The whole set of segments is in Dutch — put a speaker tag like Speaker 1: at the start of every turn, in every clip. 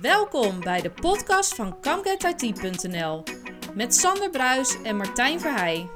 Speaker 1: Welkom bij de podcast van ComeGetIT.nl met Sander Bruis en Martijn Verheij.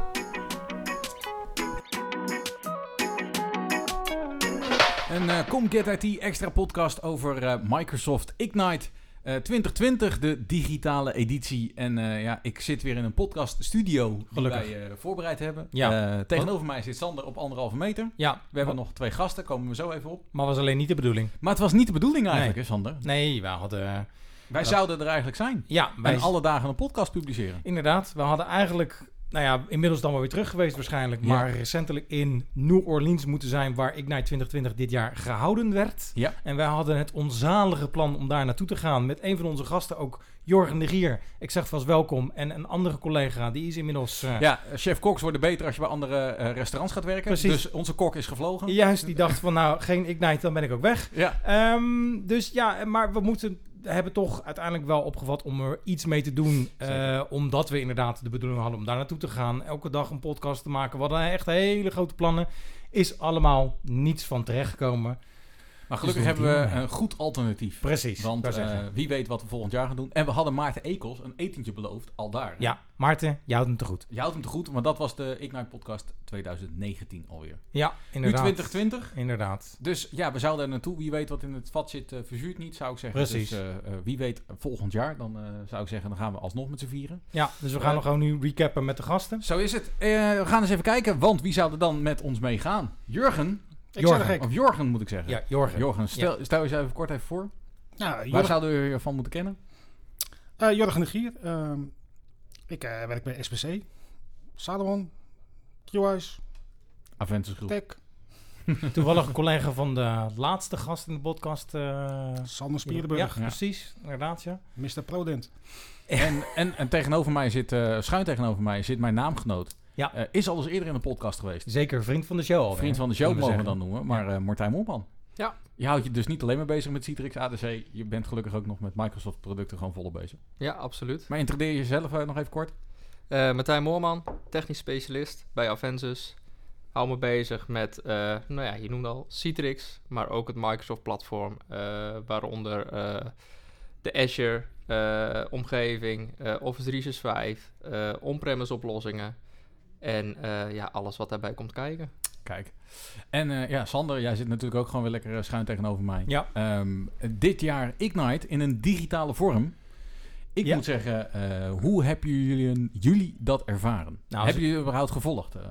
Speaker 2: Een uh, Comget IT extra podcast over uh, Microsoft Ignite uh, 2020, de digitale editie. En uh, ja, ik zit weer in een podcast studio die
Speaker 3: Gelukkig.
Speaker 2: wij uh, voorbereid hebben.
Speaker 3: Ja.
Speaker 2: Tegenover mij zit Sander op anderhalve meter.
Speaker 3: Ja,
Speaker 2: We hebben nog twee gasten, komen we zo even op.
Speaker 3: maar was alleen niet de bedoeling.
Speaker 2: Maar het was niet de bedoeling eigenlijk,
Speaker 3: Nee.
Speaker 2: hè Sander?
Speaker 3: Nee, we hadden...
Speaker 2: Wij zouden er eigenlijk zijn.
Speaker 3: ja, wij
Speaker 2: En alle dagen een podcast publiceren.
Speaker 3: Inderdaad, we hadden eigenlijk... Nou ja, inmiddels dan wel weer terug geweest waarschijnlijk.
Speaker 2: Ja.
Speaker 3: Maar recentelijk in New Orleans moeten zijn... waar Ignite 2020 dit jaar gehouden werd.
Speaker 2: Ja.
Speaker 3: En wij hadden het onzalige plan om daar naartoe te gaan... met een van onze gasten ook, Jorgen de Gier. Ik zeg vast welkom. En een andere collega, die is inmiddels... eh,
Speaker 2: Ja, chef koks worden beter als je bij andere eh, restaurants gaat werken.
Speaker 3: Precies.
Speaker 2: Dus onze kok is gevlogen.
Speaker 3: Juist, die dacht van nou, geen Ignite, dan ben ik ook weg.
Speaker 2: Ja.
Speaker 3: Ehm, dus ja, maar we moeten hebben toch uiteindelijk wel opgevat om er iets mee te doen. eh, omdat we inderdaad de bedoeling hadden om daar naartoe te gaan. Elke dag een podcast te maken. We hadden echt hele grote plannen. Is allemaal niets van terechtgekomen.
Speaker 2: Maar gelukkig
Speaker 3: Dus
Speaker 2: hebben we een goed alternatief.
Speaker 3: Precies.
Speaker 2: Want eh, wie weet wat we volgend jaar gaan doen. En we hadden Maarten Ekels een etentje beloofd, al daar.
Speaker 3: ja, Maarten, je houdt hem te goed.
Speaker 2: Je houdt hem te goed, maar dat was de Ignite podcast 2019 alweer.
Speaker 3: Ja,
Speaker 2: Nu
Speaker 3: inderdaad.
Speaker 2: 2020.
Speaker 3: Inderdaad.
Speaker 2: Dus ja, we zouden er naartoe. Wie weet wat in het vat zit, eh, verzuurt niet, zou ik zeggen.
Speaker 3: Precies.
Speaker 2: Dus eh, eh, wie weet volgend jaar, dan zou ik zeggen, dan gaan we alsnog met z'n vieren.
Speaker 3: Ja, dus we gaan nog gewoon nu recappen met de gasten.
Speaker 2: Zo is het. We gaan eens even kijken, want wie zou er dan met ons meegaan? Jurgen,
Speaker 4: Ik
Speaker 3: Jorgen.
Speaker 4: zeg
Speaker 2: of Jorgen moet ik zeggen.
Speaker 3: Ja, Jorgen.
Speaker 2: Jorgen, stel, stel je even kort even voor.
Speaker 4: Nou,
Speaker 2: Waar zouden we je van moeten kennen?
Speaker 4: eh, Jorgen de Gier. ehm, ik eh, werk bij SPC. Salomon. QI's.
Speaker 2: Aventus Groep.
Speaker 4: Tech.
Speaker 3: Toevallig een collega van de laatste gast in de podcast. eh,
Speaker 4: Sander
Speaker 3: ja, precies. Inderdaad, ja.
Speaker 4: Mr. Prodent.
Speaker 2: En, en, en tegenover mij zit, eh, schuin tegenover mij zit mijn naamgenoot.
Speaker 3: Ja.
Speaker 2: Eh, is al eens eerder in een podcast geweest.
Speaker 3: Zeker vriend van de show alweer.
Speaker 2: Vriend van de show mogen we dan noemen, maar eh, Martijn Moorman.
Speaker 5: Ja.
Speaker 2: Je houdt je dus niet alleen maar bezig met Citrix ADC, je bent gelukkig ook nog met Microsoft producten gewoon volop bezig.
Speaker 5: Ja, absoluut.
Speaker 2: Maar introduceer jezelf eh, nog even kort.
Speaker 5: Eh Martijn Moorman, technisch specialist bij Avensus. Hou me bezig met, eh, nou ja, je noemde al Citrix, maar ook het Microsoft-platform, eh, waaronder eh, de Azure-omgeving, Office 365, eh on-premise oplossingen en eh, ja, alles wat daarbij komt kijken.
Speaker 2: Kijk. En eh, ja, Sander, jij zit natuurlijk ook gewoon weer lekker eh, schuin tegenover mij.
Speaker 3: Ja.
Speaker 2: Ehm, dit jaar Ignite in een digitale vorm. Ik
Speaker 3: Ja.
Speaker 2: moet zeggen, eh, hoe hebben jullie, jullie dat ervaren?
Speaker 3: Nou,
Speaker 2: hebben
Speaker 3: als-
Speaker 2: jullie überhaupt gevolgd? Eh,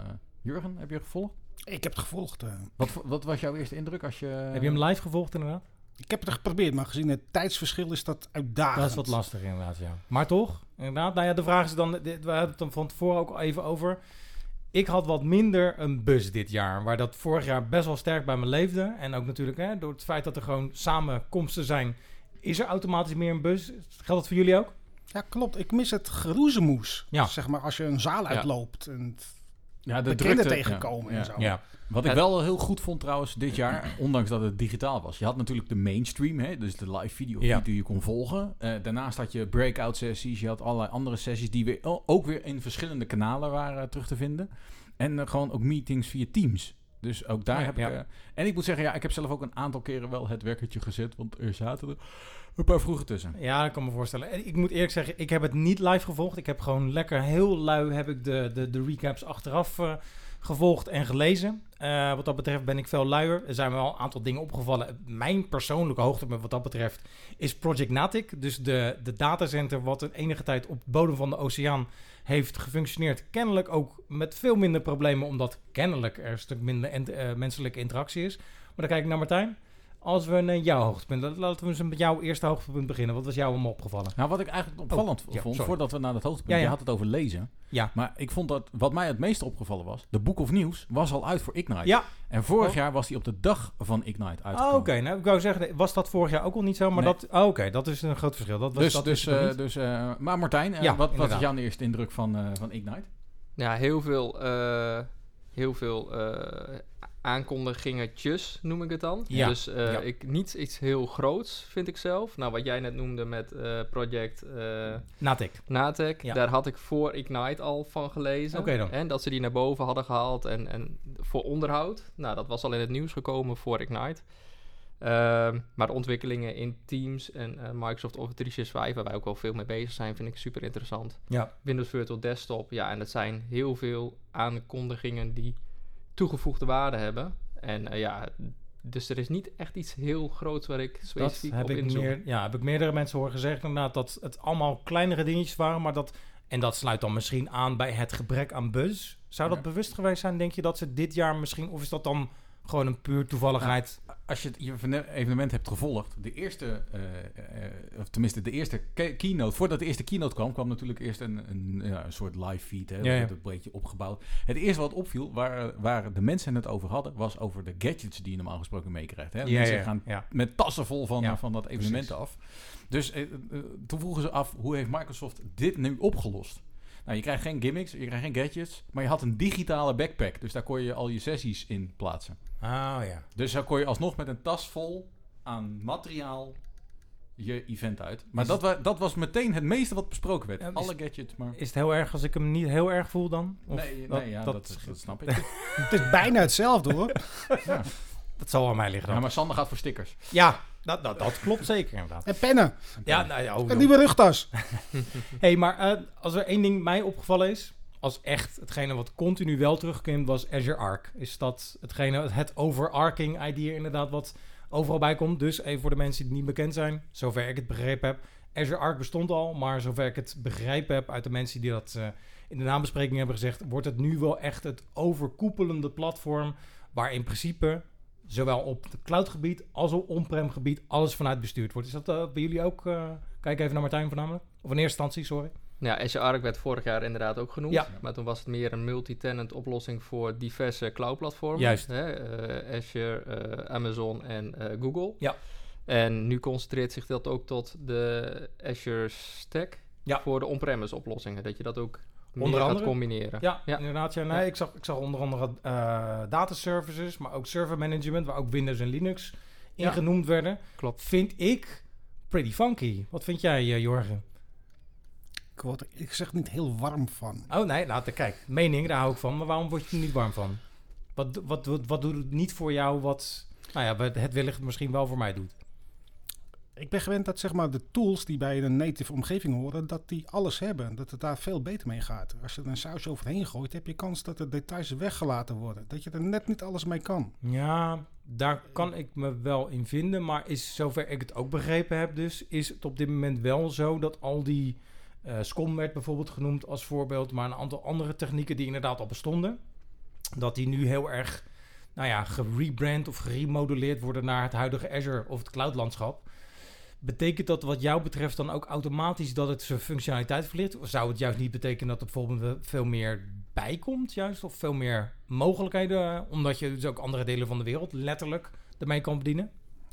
Speaker 2: Jurgen, heb je gevolgd?
Speaker 4: Ik heb het gevolgd.
Speaker 2: Wat, wat was jouw eerste indruk als je...
Speaker 3: Heb je hem live gevolgd inderdaad?
Speaker 4: ik heb het geprobeerd, maar gezien het tijdsverschil is dat uitdagend.
Speaker 3: Dat is wat lastig inderdaad, ja. Maar toch, inderdaad. Nou ja, de vraag is dan, we hadden het dan van tevoren ook al even over. Ik had wat minder een bus dit jaar, waar dat vorig jaar best wel sterk bij me leefde. En ook natuurlijk hè, door het feit dat er gewoon samenkomsten zijn, is er automatisch meer een bus. Geldt dat voor jullie ook?
Speaker 4: Ja, klopt. Ik mis het geroezemoes.
Speaker 3: Ja.
Speaker 4: Zeg maar als je een zaal uitloopt en
Speaker 2: Ja, de
Speaker 4: bekenden
Speaker 2: drukte-
Speaker 4: tegenkomen
Speaker 2: ja,
Speaker 4: en zo.
Speaker 3: Ja.
Speaker 2: Wat ik wel heel goed vond trouwens dit jaar, ondanks dat het digitaal was. Je had natuurlijk de mainstream, hè, dus de live video
Speaker 3: Ja.
Speaker 2: die je kon volgen. Eh, daarnaast had je breakout sessies, je had allerlei andere sessies die weer, ook weer in verschillende kanalen waren eh, terug te vinden. En eh, gewoon ook meetings via Teams. Dus ook daar
Speaker 3: Ja,
Speaker 2: heb ik... eh, en ik moet zeggen, ja, ik heb zelf ook een aantal keren wel het wekkertje gezet, want er zaten er een paar vroege tussen.
Speaker 3: Ja, dat kan me voorstellen. En Ik moet eerlijk zeggen, ik heb het niet live gevolgd. Ik heb gewoon lekker heel lui heb ik de, de, de recaps achteraf eh, gevolgd en gelezen. Eh, wat dat betreft ben ik veel luier. Er zijn me wel een aantal dingen opgevallen. Mijn persoonlijke hoogtepunt wat dat betreft is Project Natic. Dus de, de datacenter wat een enige tijd op de bodem van de oceaan heeft gefunctioneerd. Kennelijk ook met veel minder problemen, omdat kennelijk er een stuk minder eh, menselijke interactie is. Maar dan kijk ik naar Martijn. Als we naar jouw hoogtepunt, laten- laten we eens met jouw eerste hoogtepunt beginnen. Wat was jou allemaal opgevallen?
Speaker 2: Nou, wat ik eigenlijk opvallend
Speaker 3: Oh,
Speaker 2: vond, voordat we naar het hoogtepunt,
Speaker 3: Ja, ja.
Speaker 2: je had het over lezen.
Speaker 3: Ja.
Speaker 2: Maar ik vond dat, wat mij het meest opgevallen was, de Book of Nieuws was al uit voor Ignite.
Speaker 3: Ja,
Speaker 2: En vorig
Speaker 3: Oh.
Speaker 2: jaar was die op de dag van Ignite
Speaker 3: Oh,
Speaker 2: uitgekomen.
Speaker 3: oké. Nou, ik wou zeggen, was dat vorig jaar ook al niet zo? Maar
Speaker 2: Nee.
Speaker 3: dat, oh, oké, dat is een groot verschil. Dat was,
Speaker 2: Dus,
Speaker 3: dat
Speaker 2: dus, eh, dus eh, maar Martijn, eh,
Speaker 3: Ja,
Speaker 2: wat, wat is jouw eerste indruk van, eh, van Ignite?
Speaker 5: Ja, heel veel, eh, heel veel eh, aankondigingetjes noem ik het dan.
Speaker 3: Ja,
Speaker 5: Dus eh,
Speaker 3: ja.
Speaker 5: ik, niet iets heel groots vind ik zelf. Nou, wat jij net noemde met eh, Project eh
Speaker 3: Natic.
Speaker 5: Natec,
Speaker 3: Ja.
Speaker 5: daar had ik voor Ignite al van gelezen.
Speaker 3: Oké dan.
Speaker 5: En dat ze die naar boven hadden gehaald en, en voor onderhoud. Nou, dat was al in het nieuws gekomen voor Ignite. Ehm, maar de ontwikkelingen in Teams en eh, Microsoft Office 365, waar wij ook wel veel mee bezig zijn, vind ik super interessant.
Speaker 3: Ja.
Speaker 5: Windows Virtual Desktop, ja, en dat zijn heel veel aankondigingen die toegevoegde waarde hebben. En eh, ja, dus er is niet echt iets heel groots waar ik
Speaker 3: Dat
Speaker 5: specifiek
Speaker 3: heb
Speaker 5: op
Speaker 3: ik,
Speaker 5: inzoom.
Speaker 3: meer, ja, heb ik meerdere mensen horen gezegd inderdaad dat het allemaal kleinere dingetjes waren, maar dat en dat sluit dan misschien aan bij het gebrek aan buzz. Zou dat
Speaker 2: Ja.
Speaker 3: bewust geweest zijn, denk je, dat ze dit jaar misschien, of is dat dan gewoon een puur toevalligheid?
Speaker 2: Als je het evenement hebt gevolgd, de eerste, eh, eh, of tenminste de eerste ke- keynote, voordat de eerste keynote kwam, kwam natuurlijk eerst een, een, ja, een soort live feed, hè,
Speaker 3: Ja,
Speaker 2: dat
Speaker 3: ja.
Speaker 2: een beetje opgebouwd. Het eerste wat opviel, waar, waar de mensen het over hadden, was over de gadgets die je normaal gesproken meekrijgt. Hè. mensen gaan met tassen vol van, van dat evenement
Speaker 3: precies.
Speaker 2: af. Dus eh, toen vroegen ze af, hoe heeft Microsoft dit nu opgelost? Nou, je krijgt geen gimmicks, je krijgt geen gadgets, maar je had een digitale backpack. Dus daar kon je al je sessies in plaatsen.
Speaker 3: Oh ja.
Speaker 2: Dus dan kon je alsnog met een tas vol aan materiaal je event uit. Maar
Speaker 3: Is
Speaker 2: dat, wa- dat was meteen het meeste wat besproken werd.
Speaker 3: Ja, is-
Speaker 2: Alle gadgets, maar...
Speaker 3: Is het heel erg als ik hem niet heel erg voel dan? Of
Speaker 2: nee,
Speaker 3: dat,
Speaker 2: nee ja,
Speaker 3: dat,
Speaker 2: dat, dat, snap ik.
Speaker 4: Het is bijna hetzelfde hoor.
Speaker 2: ja.
Speaker 3: dat zal aan mij liggen
Speaker 2: ja,
Speaker 3: dan.
Speaker 2: maar Sander gaat voor stickers.
Speaker 3: Ja, dat, dat, dat klopt zeker inderdaad.
Speaker 4: En pennen.
Speaker 3: Ja, nou ja,
Speaker 4: Een nieuwe rugtas.
Speaker 3: hey, maar eh, als er één ding mij opgevallen is, als echt hetgene wat continu wel terugkomt, was Azure Arc. Is dat hetgene, het overarching idea inderdaad wat overal bij komt? Dus even voor de mensen die niet bekend zijn, zover ik het begrepen heb. Azure Arc bestond al, maar zover ik het begrepen heb uit de mensen die dat eh, in de nabespreking hebben gezegd, wordt het nu wel echt het overkoepelende platform waar in principe zowel op het cloudgebied als op on-prem gebied alles vanuit bestuurd wordt. Is dat eh, bij jullie ook? eh, kijk even naar Martijn voornamelijk. Of in eerste instantie, sorry.
Speaker 5: Ja, Azure Arc werd vorig jaar inderdaad ook genoemd.
Speaker 3: Ja.
Speaker 5: Maar toen was het meer een multi-tenant oplossing voor diverse cloud-platformen.
Speaker 3: Juist.
Speaker 5: Hè, eh, Azure, Amazon en Google.
Speaker 3: Ja.
Speaker 5: En nu concentreert zich dat ook tot de Azure Stack
Speaker 3: Ja.
Speaker 5: voor de on-premise oplossingen. Dat je dat ook meer
Speaker 3: Onder
Speaker 5: gaat
Speaker 3: andere?
Speaker 5: combineren.
Speaker 3: Ja,
Speaker 5: Ja.
Speaker 3: inderdaad. Ja, nee,
Speaker 5: Ja.
Speaker 3: Ik, zag, ik zag onder andere eh data services, maar ook server management, waar ook Windows en Linux in
Speaker 5: Ja.
Speaker 3: genoemd werden.
Speaker 5: Klopt.
Speaker 3: Vind ik pretty funky. Wat vind jij, eh, Jorgen?
Speaker 4: Ik word er, ik zeg niet heel warm van.
Speaker 3: Oh nee, nou te- kijk, mening, daar hou ik van. Maar waarom word je er niet warm van? Wat, wat, wat, wat doet het niet voor jou wat, nou ja, wat het wellicht misschien wel voor mij doet?
Speaker 4: Ik ben gewend dat zeg maar, de tools die bij een native omgeving horen, dat die alles hebben. Dat het daar veel beter mee gaat. Als je er een sausje overheen gooit, heb je kans dat de details weggelaten worden. Dat je er net niet alles mee kan.
Speaker 3: Ja, daar kan ik me wel in vinden. Maar is, zover ik het ook begrepen heb dus, is het op dit moment wel zo dat al die... eh SCOM werd bijvoorbeeld genoemd als voorbeeld, maar een aantal andere technieken die inderdaad al bestonden, dat die nu heel erg, nou ja, gerebrand of geremodelleerd worden naar het huidige Azure of het cloudlandschap. Betekent dat wat jou betreft dan ook automatisch dat het zijn functionaliteit verlicht? Of zou het juist niet betekenen dat er bijvoorbeeld veel meer bij komt, juist? Of veel meer mogelijkheden, eh, omdat je dus ook andere delen van de wereld letterlijk ermee kan bedienen?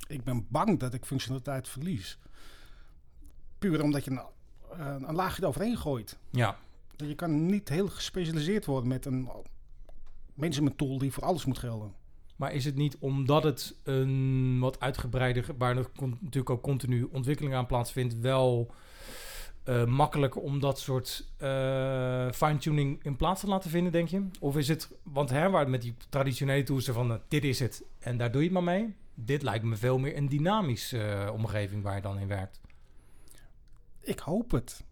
Speaker 4: Ik ben bang dat ik functionaliteit verlies. Puur omdat je een, eh, een laagje eroverheen gooit.
Speaker 3: Ja,
Speaker 4: Je kan niet heel gespecialiseerd worden met een management tool die voor alles moet gelden.
Speaker 3: Maar is het niet omdat het een wat uitgebreider, waar natuurlijk ook continu ontwikkeling aan plaatsvindt, wel eh, makkelijker om dat soort eh, fine-tuning in plaats te laten vinden, denk je? Of is het, want hè, waar het met die traditionele tools van eh, dit is het en daar doe je het maar mee. Dit lijkt me veel meer een dynamische omgeving waar je dan in werkt.
Speaker 4: Ik hoop het.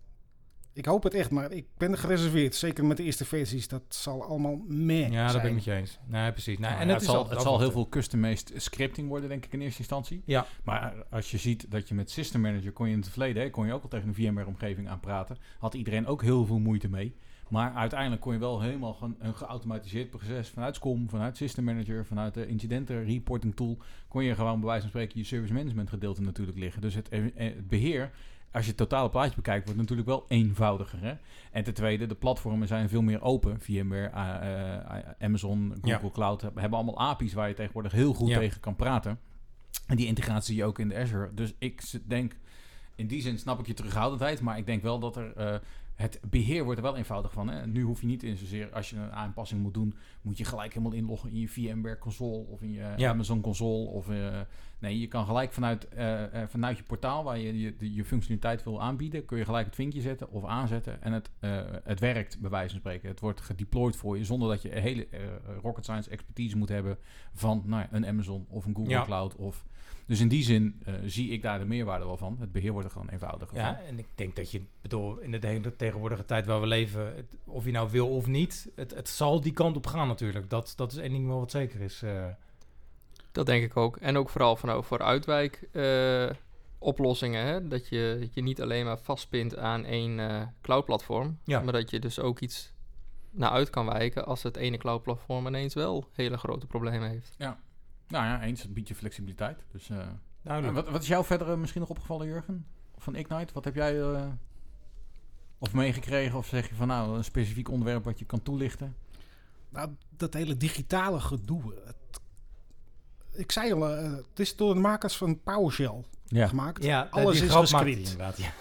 Speaker 4: Ik hoop het echt, maar ik ben gereserveerd. Zeker met de eerste versies. Dat zal allemaal meh
Speaker 3: Ja, dat
Speaker 4: zijn.
Speaker 3: ben ik met je eens. Nee, precies. Nee,
Speaker 2: Nou
Speaker 3: en
Speaker 2: ja,
Speaker 3: het,
Speaker 2: zal,
Speaker 3: al-
Speaker 2: het zal heel veel custom-based scripting worden, denk ik, in eerste instantie.
Speaker 3: Ja.
Speaker 2: Maar als je ziet dat je met System Manager kon je in het verleden, hè, kon je ook al tegen een VMware-omgeving aan praten, had iedereen ook heel veel moeite mee. Maar uiteindelijk kon je wel helemaal een geautomatiseerd proces vanuit SCOM, vanuit System Manager, vanuit de incidenten reporting tool, kon je gewoon bij wijze van spreken je service management gedeelte natuurlijk liggen. Dus het, eh, het beheer, als je het totale plaatje bekijkt, wordt natuurlijk wel eenvoudiger. Hè? En ten tweede, de platformen zijn veel meer open. VMware, eh, Amazon, Google
Speaker 3: Ja.
Speaker 2: Cloud hebben allemaal API's waar je tegenwoordig heel goed
Speaker 3: Ja.
Speaker 2: tegen kan praten. En die integratie zie je ook in de Azure. Dus ik denk, in die zin snap ik je terughoudendheid, maar ik denk wel dat er... eh, het beheer wordt er wel eenvoudig van. Hè? Nu hoef je niet in zozeer, als je een aanpassing moet doen, moet je gelijk helemaal inloggen in je VMware console of in je
Speaker 3: Ja.
Speaker 2: Amazon console. Of, eh, nee, je kan gelijk vanuit, eh, vanuit je portaal waar je je, je functionaliteit wil aanbieden, kun je gelijk het vinkje zetten of aanzetten. En het, het werkt, bij wijze van spreken. Het wordt gedeployed voor je, zonder dat je hele rocket science expertise moet hebben van nou een Amazon of een Google
Speaker 3: Ja.
Speaker 2: Cloud of Dus in die zin eh, zie ik daar de meerwaarde wel van. Het beheer wordt er gewoon eenvoudiger van.
Speaker 3: Ja, en ik denk dat je, bedoel, in de hele tegenwoordige tijd waar we leven, het- of je nou wil of niet, het, het zal die kant op gaan natuurlijk. Dat, dat is één ding wel wat zeker is. eh.
Speaker 5: Dat denk ik ook. En ook vooral van, voor uitwijk eh, oplossingen. Hè? Dat je je niet alleen maar vastpint aan één eh cloud-platform.
Speaker 3: Ja.
Speaker 5: Maar dat je dus ook iets naar uit kan wijken als het ene cloud-platform ineens wel hele grote problemen heeft.
Speaker 2: Nou ja, eens, het biedt je flexibiliteit. Dus, eh,
Speaker 3: Duidelijk.
Speaker 2: wat, wat is jou verder eh, misschien nog opgevallen, Jurgen? Van Ignite? Wat heb jij eh, of meegekregen? Of zeg je van nou, een specifiek onderwerp wat je kan toelichten?
Speaker 4: Nou, dat hele digitale gedoe. Het, ik zei al, eh, het is door de makers van PowerShell
Speaker 2: Ja.
Speaker 4: gemaakt.
Speaker 3: ja,
Speaker 4: alles is gescript.
Speaker 3: inderdaad, ja.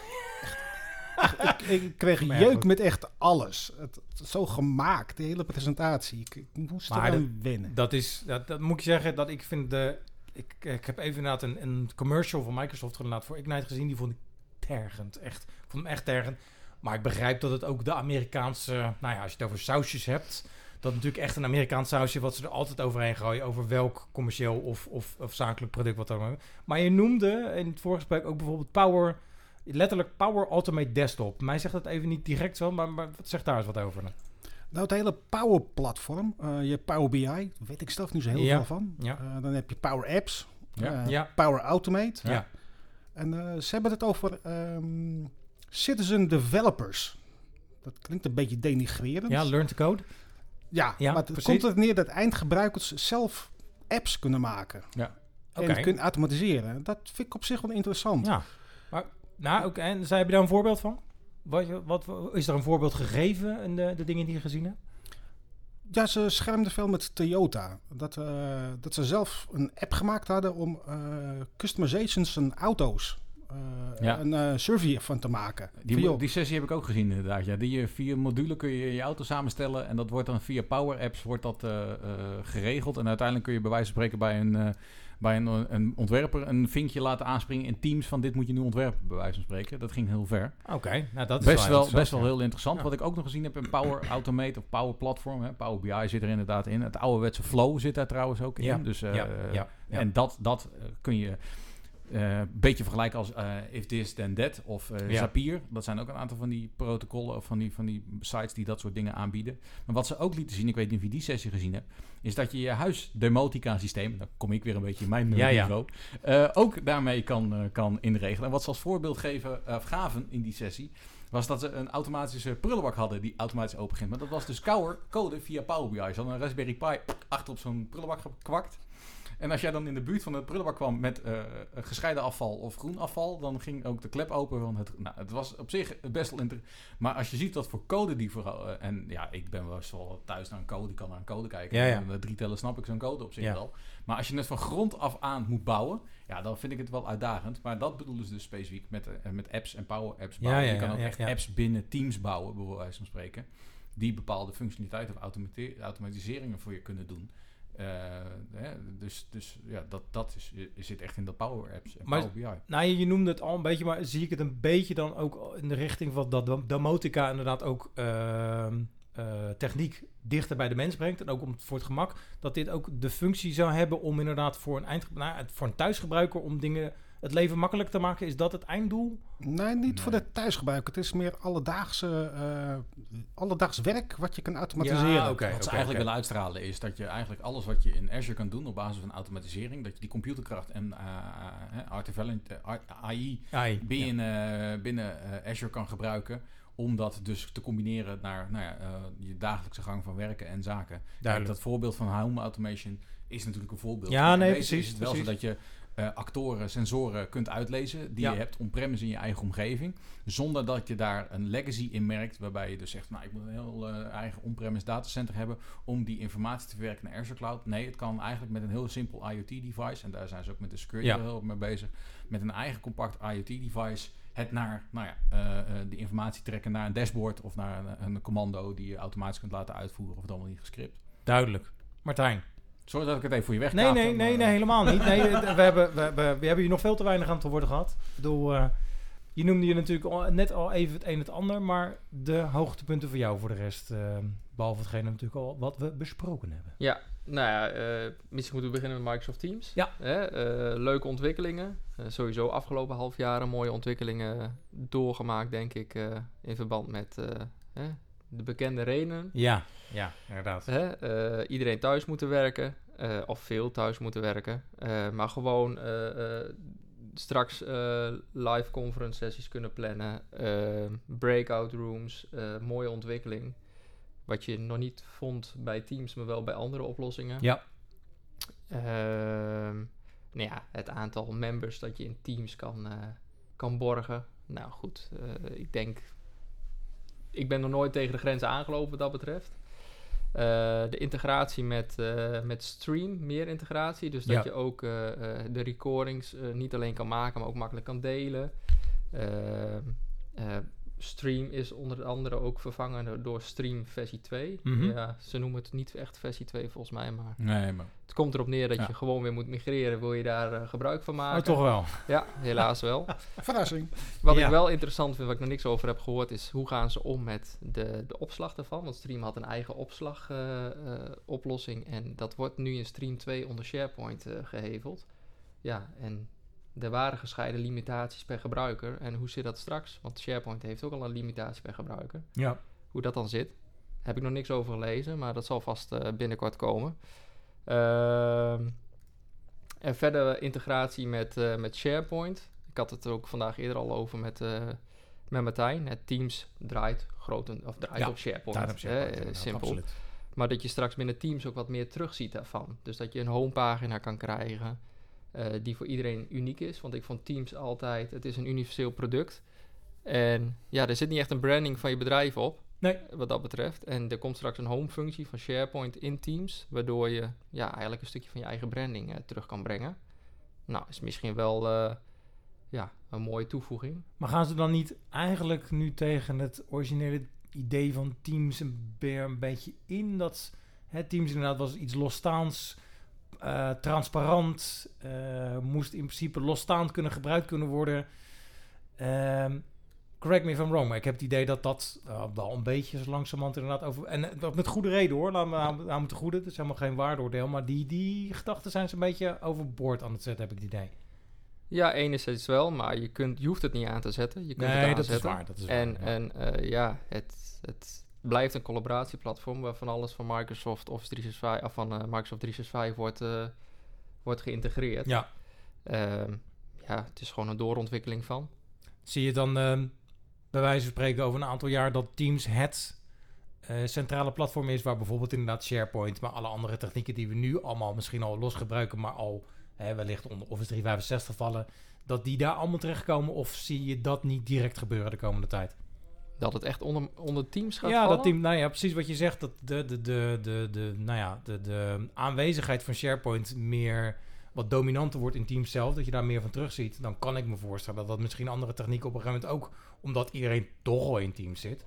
Speaker 4: Ik, ik kreeg
Speaker 3: Maar
Speaker 4: jeuk met echt alles. Het, het- zo gemaakt, de hele presentatie. Ik, ik moest
Speaker 3: Maar
Speaker 4: wennen.
Speaker 3: Dat is, dat, dat moet ik zeggen, dat ik vind de... Ik, ik heb even inderdaad een, een commercial van Microsoft inderdaad voor Ignite gezien. Die vond ik tergend, echt. Ik vond hem echt tergend. Maar ik begrijp dat het ook de Amerikaanse... Nou ja, als je het over sausjes hebt... Dat natuurlijk echt een Amerikaans sausje... wat ze er altijd overheen gooien... over welk commercieel of, of, of zakelijk product wat dan ook. Maar je noemde in het vorige gesprek ook bijvoorbeeld Power... Letterlijk Power Automate Desktop. Mij zegt dat even niet direct zo, maar, maar zeg daar eens wat over. dan.
Speaker 4: Nou, het hele Power Platform. eh, je hebt Power BI, weet ik zelf niet zo heel
Speaker 3: Ja.
Speaker 4: veel van.
Speaker 3: Ja.
Speaker 4: Eh, dan heb je Power Apps,
Speaker 2: Ja.
Speaker 4: eh,
Speaker 3: Ja.
Speaker 4: Power Automate.
Speaker 3: Ja.
Speaker 4: En ze hebben het over ehm, citizen developers. Dat klinkt een beetje denigrerend.
Speaker 3: Ja, Learn to Code.
Speaker 4: Ja,
Speaker 3: Ja,
Speaker 4: maar het
Speaker 3: precies.
Speaker 4: komt er neer dat eindgebruikers zelf apps kunnen maken.
Speaker 3: Oké.
Speaker 4: En kunnen automatiseren. Dat vind ik op zich wel interessant.
Speaker 3: Ja, maar nou, oké. En zij heb je daar een voorbeeld van? Wat, je- wat, is er een voorbeeld gegeven in de, de dingen die je gezien hebt?
Speaker 4: Ja, ze schermden veel met Toyota. Dat, eh, dat ze zelf een app gemaakt hadden om eh, customizations van auto's eh,
Speaker 2: Ja.
Speaker 4: een eh, survey van te maken.
Speaker 2: Die,
Speaker 4: Van,
Speaker 2: die sessie heb ik ook gezien inderdaad. Ja. Die, via module kun je je auto samenstellen en dat wordt dan via Power Apps wordt dat, eh, eh, geregeld. En uiteindelijk kun je bij wijze van spreken bij een, eh, bij een, een ontwerper een vinkje laten aanspringen in Teams van dit moet je nu ontwerpen, bij wijze van spreken. Dat ging heel ver.
Speaker 3: Oké, nou dat is
Speaker 2: best, wel, best wel heel interessant.
Speaker 3: Ja.
Speaker 2: Wat ik ook nog gezien heb in Power Automate of Power Platform. Hè. Power BI zit er inderdaad in. Het ouderwetse Flow zit daar trouwens ook in.
Speaker 3: Ja,
Speaker 2: Dus, eh,
Speaker 3: ja.
Speaker 2: En dat, dat eh, kun je een beetje vergelijken als eh, If This Then That of eh,
Speaker 3: Ja.
Speaker 2: Zapier. Dat zijn ook een aantal van die protocollen of van die, van die sites die dat soort dingen aanbieden. Maar wat ze ook lieten zien, ik weet niet of je die sessie gezien hebt, is dat je je huisdemotica systeem, dan kom ik weer een beetje in mijn
Speaker 3: Ja,
Speaker 2: niveau, eh, ook daarmee kan, eh, kan inregelen. En wat ze als voorbeeld geven, eh, gaven in die sessie, was dat ze een automatische prullenbak hadden die automatisch opengint. Maar dat was dus code via Power BI. Ze hadden een Raspberry Pi achter op zo'n prullenbak gekwakt. En als jij dan in de buurt van de prullenbak kwam met eh, gescheiden afval of groen afval, dan ging ook de klep open. Want het, nou, het was op zich best wel interessant. Maar als je ziet wat voor code die vooral... eh, en ja, ik ben wel wel thuis naar een code, ik kan naar een code kijken.
Speaker 3: Ja, ja.
Speaker 2: En met drie tellen snap ik zo'n code op zich
Speaker 3: Ja.
Speaker 2: wel. Maar als je het van grond af aan moet bouwen, ja, dan vind ik het wel uitdagend. Maar dat bedoelen ze dus specifiek met, eh, met apps en power apps bouwen.
Speaker 3: ja,
Speaker 2: je kan ook echt apps binnen Teams bouwen, bij wijze van spreken. Die bepaalde functionaliteit of automatiseringen voor je kunnen doen. Eh, hè, dus dus ja, dat, dat is, zit echt in de Power Apps en
Speaker 3: Maar-
Speaker 2: Power BI.
Speaker 3: Nou, je, je noemde het al een beetje, maar zie ik het een beetje dan ook in de richting van dat dom- domotica inderdaad ook ehm, eh, techniek dichter bij de mens brengt. En ook om, voor het gemak, dat dit ook de functie zou hebben om inderdaad voor een, eind, nou, voor een thuisgebruiker om dingen het leven makkelijk te maken. Is dat het einddoel?
Speaker 4: Nee, niet voor de thuisgebruik. Het is meer alledaagse, eh alledaags werk wat je kan automatiseren.
Speaker 3: Ja.
Speaker 2: Wat ze eigenlijk willen uitstralen is dat je eigenlijk alles wat je in Azure kan doen op basis van automatisering, dat je die computerkracht en eh, eh, artificial AI
Speaker 3: Ai,
Speaker 2: binnen, eh, binnen Azure kan gebruiken. Om dat dus te combineren naar nou ja, je dagelijkse gang van werken en zaken.
Speaker 3: Duidelijk.
Speaker 2: Dat voorbeeld van home automation is natuurlijk een voorbeeld.
Speaker 3: Ja, nee, precies,
Speaker 2: is het wel
Speaker 3: precies.
Speaker 2: zo dat je eh, actoren, sensoren kunt uitlezen die
Speaker 3: Ja.
Speaker 2: je hebt on-premise in je eigen omgeving. Zonder dat je daar een legacy in merkt, waarbij je dus zegt, nou ik moet een heel eh, eigen on-premise datacenter hebben om die informatie te verwerken naar Azure Cloud. Nee, het kan eigenlijk met een heel simpel IoT-device, en daar zijn ze ook met de security
Speaker 3: Ja.
Speaker 2: heel mee bezig, met een eigen compact IoT-device het naar, nou ja, eh, de informatie trekken naar een dashboard of naar een, een commando die je automatisch kunt laten uitvoeren of het allemaal niet gescript.
Speaker 3: Duidelijk. Martijn.
Speaker 2: Sorry dat ik het even voor je weg
Speaker 3: Nee, nee, nee, nee, helemaal niet. Nee, we, hebben, we, hebben, we hebben hier nog veel te weinig aan te worden gehad. Ik bedoel, eh, je noemde je natuurlijk al, net al even het een en het ander, maar de hoogtepunten voor jou voor de rest, eh, behalve hetgene natuurlijk al wat we besproken hebben.
Speaker 5: Ja, Nou ja, eh, misschien moeten we beginnen met Microsoft Teams.
Speaker 3: Ja.
Speaker 5: Hè, eh, leuke ontwikkelingen. Eh, sowieso afgelopen half jaren mooie ontwikkelingen doorgemaakt, denk ik, eh, in verband met eh, hè, de bekende redenen.
Speaker 3: Ja, ja, inderdaad.
Speaker 5: Hè, eh, iedereen thuis moeten werken, eh, of veel thuis moeten werken. eh, maar gewoon eh, eh, straks eh, live conference sessies kunnen plannen, breakout rooms, eh, mooie ontwikkeling. Wat je nog niet vond bij Teams, maar wel bij andere oplossingen.
Speaker 3: Ja.
Speaker 5: Ehm, nou ja, het aantal members dat je in Teams kan, eh, kan borgen. Nou goed, eh, ik denk... Ik ben nog nooit tegen de grenzen aangelopen wat dat betreft. Eh, de integratie met, eh, met Stream, meer integratie. Dus dat
Speaker 3: Ja.
Speaker 5: je ook eh, de recordings niet alleen kan maken, maar ook makkelijk kan delen. Eh, Stream is onder andere ook vervangen door Stream versie 2.
Speaker 3: Mhm.
Speaker 5: Ja, ze noemen het niet echt versie 2 volgens mij, maar
Speaker 2: Nee, maar
Speaker 5: het komt erop neer dat
Speaker 2: Ja.
Speaker 5: je gewoon weer moet migreren. Wil je daar eh, gebruik van maken?
Speaker 3: Oh, toch wel.
Speaker 5: Ja, helaas wel.
Speaker 4: Verrassing.
Speaker 5: Wat
Speaker 3: Ja.
Speaker 5: ik wel interessant vind, wat ik nog niks over heb gehoord, is hoe gaan ze om met de, de opslag daarvan? Want Stream had een eigen opslagoplossing en dat wordt nu in Stream 2 onder SharePoint eh, geheveld. Ja, en er waren gescheiden limitaties per gebruiker. En hoe zit dat straks? Want SharePoint heeft ook al een limitatie per gebruiker.
Speaker 3: Ja.
Speaker 5: Hoe dat dan zit, heb ik nog niks over gelezen, maar dat zal vast eh, binnenkort komen. Ehm, en verder integratie met, eh, met SharePoint. Ik had het er ook vandaag eerder al over met, eh, met Martijn. Het Teams draait, groten, of draait
Speaker 3: Ja,
Speaker 5: op SharePoint.
Speaker 3: Je
Speaker 5: hè, simpel.
Speaker 3: absoluut.
Speaker 5: Maar dat je straks binnen Teams ook wat meer terugziet daarvan. Dus dat je een homepagina kan krijgen die voor iedereen uniek is. Want ik vond Teams altijd, het is een universeel product. En ja, er zit niet echt een branding van je bedrijf op.
Speaker 3: Nee.
Speaker 5: Wat dat betreft. En er komt straks een home functie van SharePoint in Teams. Waardoor je ja, eigenlijk een stukje van je eigen branding eh, terug kan brengen. Nou, is misschien wel eh, ja, een mooie toevoeging.
Speaker 3: Maar gaan ze dan niet eigenlijk nu tegen het originele idee van Teams een beetje in? Dat het Teams inderdaad was iets losstaans, eh, transparant, eh, moest in principe losstaand kunnen gebruikt kunnen worden. Ehm, correct me if I'm wrong, maar ik heb het idee dat dat eh, wel een beetje zo langzamerhand inderdaad over... En dat met goede reden hoor, laat me aan, aan moeten goede. Het is helemaal geen waardeoordeel, maar die, die gedachten zijn ze een beetje overboord aan het zetten, heb ik het idee.
Speaker 5: Ja, enerzijds wel, maar je, kunt, je hoeft het niet aan te zetten. Je kunt het
Speaker 3: Nee, dat is waar. Dat is waar,
Speaker 5: En,
Speaker 3: ja.
Speaker 5: en ja, het, het blijft een collaboratieplatform waarvan alles van Microsoft Office 365 of van eh, Microsoft 365 wordt, eh, wordt geïntegreerd.
Speaker 3: Ja.
Speaker 5: Ehm, ja, het is gewoon een doorontwikkeling van.
Speaker 3: Zie je dan ehm, bij wijze van spreken over een aantal jaar dat Teams het eh, centrale platform is waar bijvoorbeeld inderdaad SharePoint, maar alle andere technieken die we nu allemaal misschien al los gebruiken, maar al hè, wellicht onder Office 365 vallen, dat die daar allemaal terechtkomen of zie je dat niet direct gebeuren de komende tijd?
Speaker 5: Dat het echt onder, onder teams gaat
Speaker 3: ja,
Speaker 5: vallen.
Speaker 3: dat team, nou ja, precies wat je zegt, dat de, de, de, de, de, nou ja, de, de aanwezigheid van SharePoint meer wat dominanter wordt in Teams zelf, dat je daar meer van terugziet, dan kan ik me voorstellen dat dat misschien andere technieken op een gegeven moment ook, omdat iedereen toch al in Teams zit.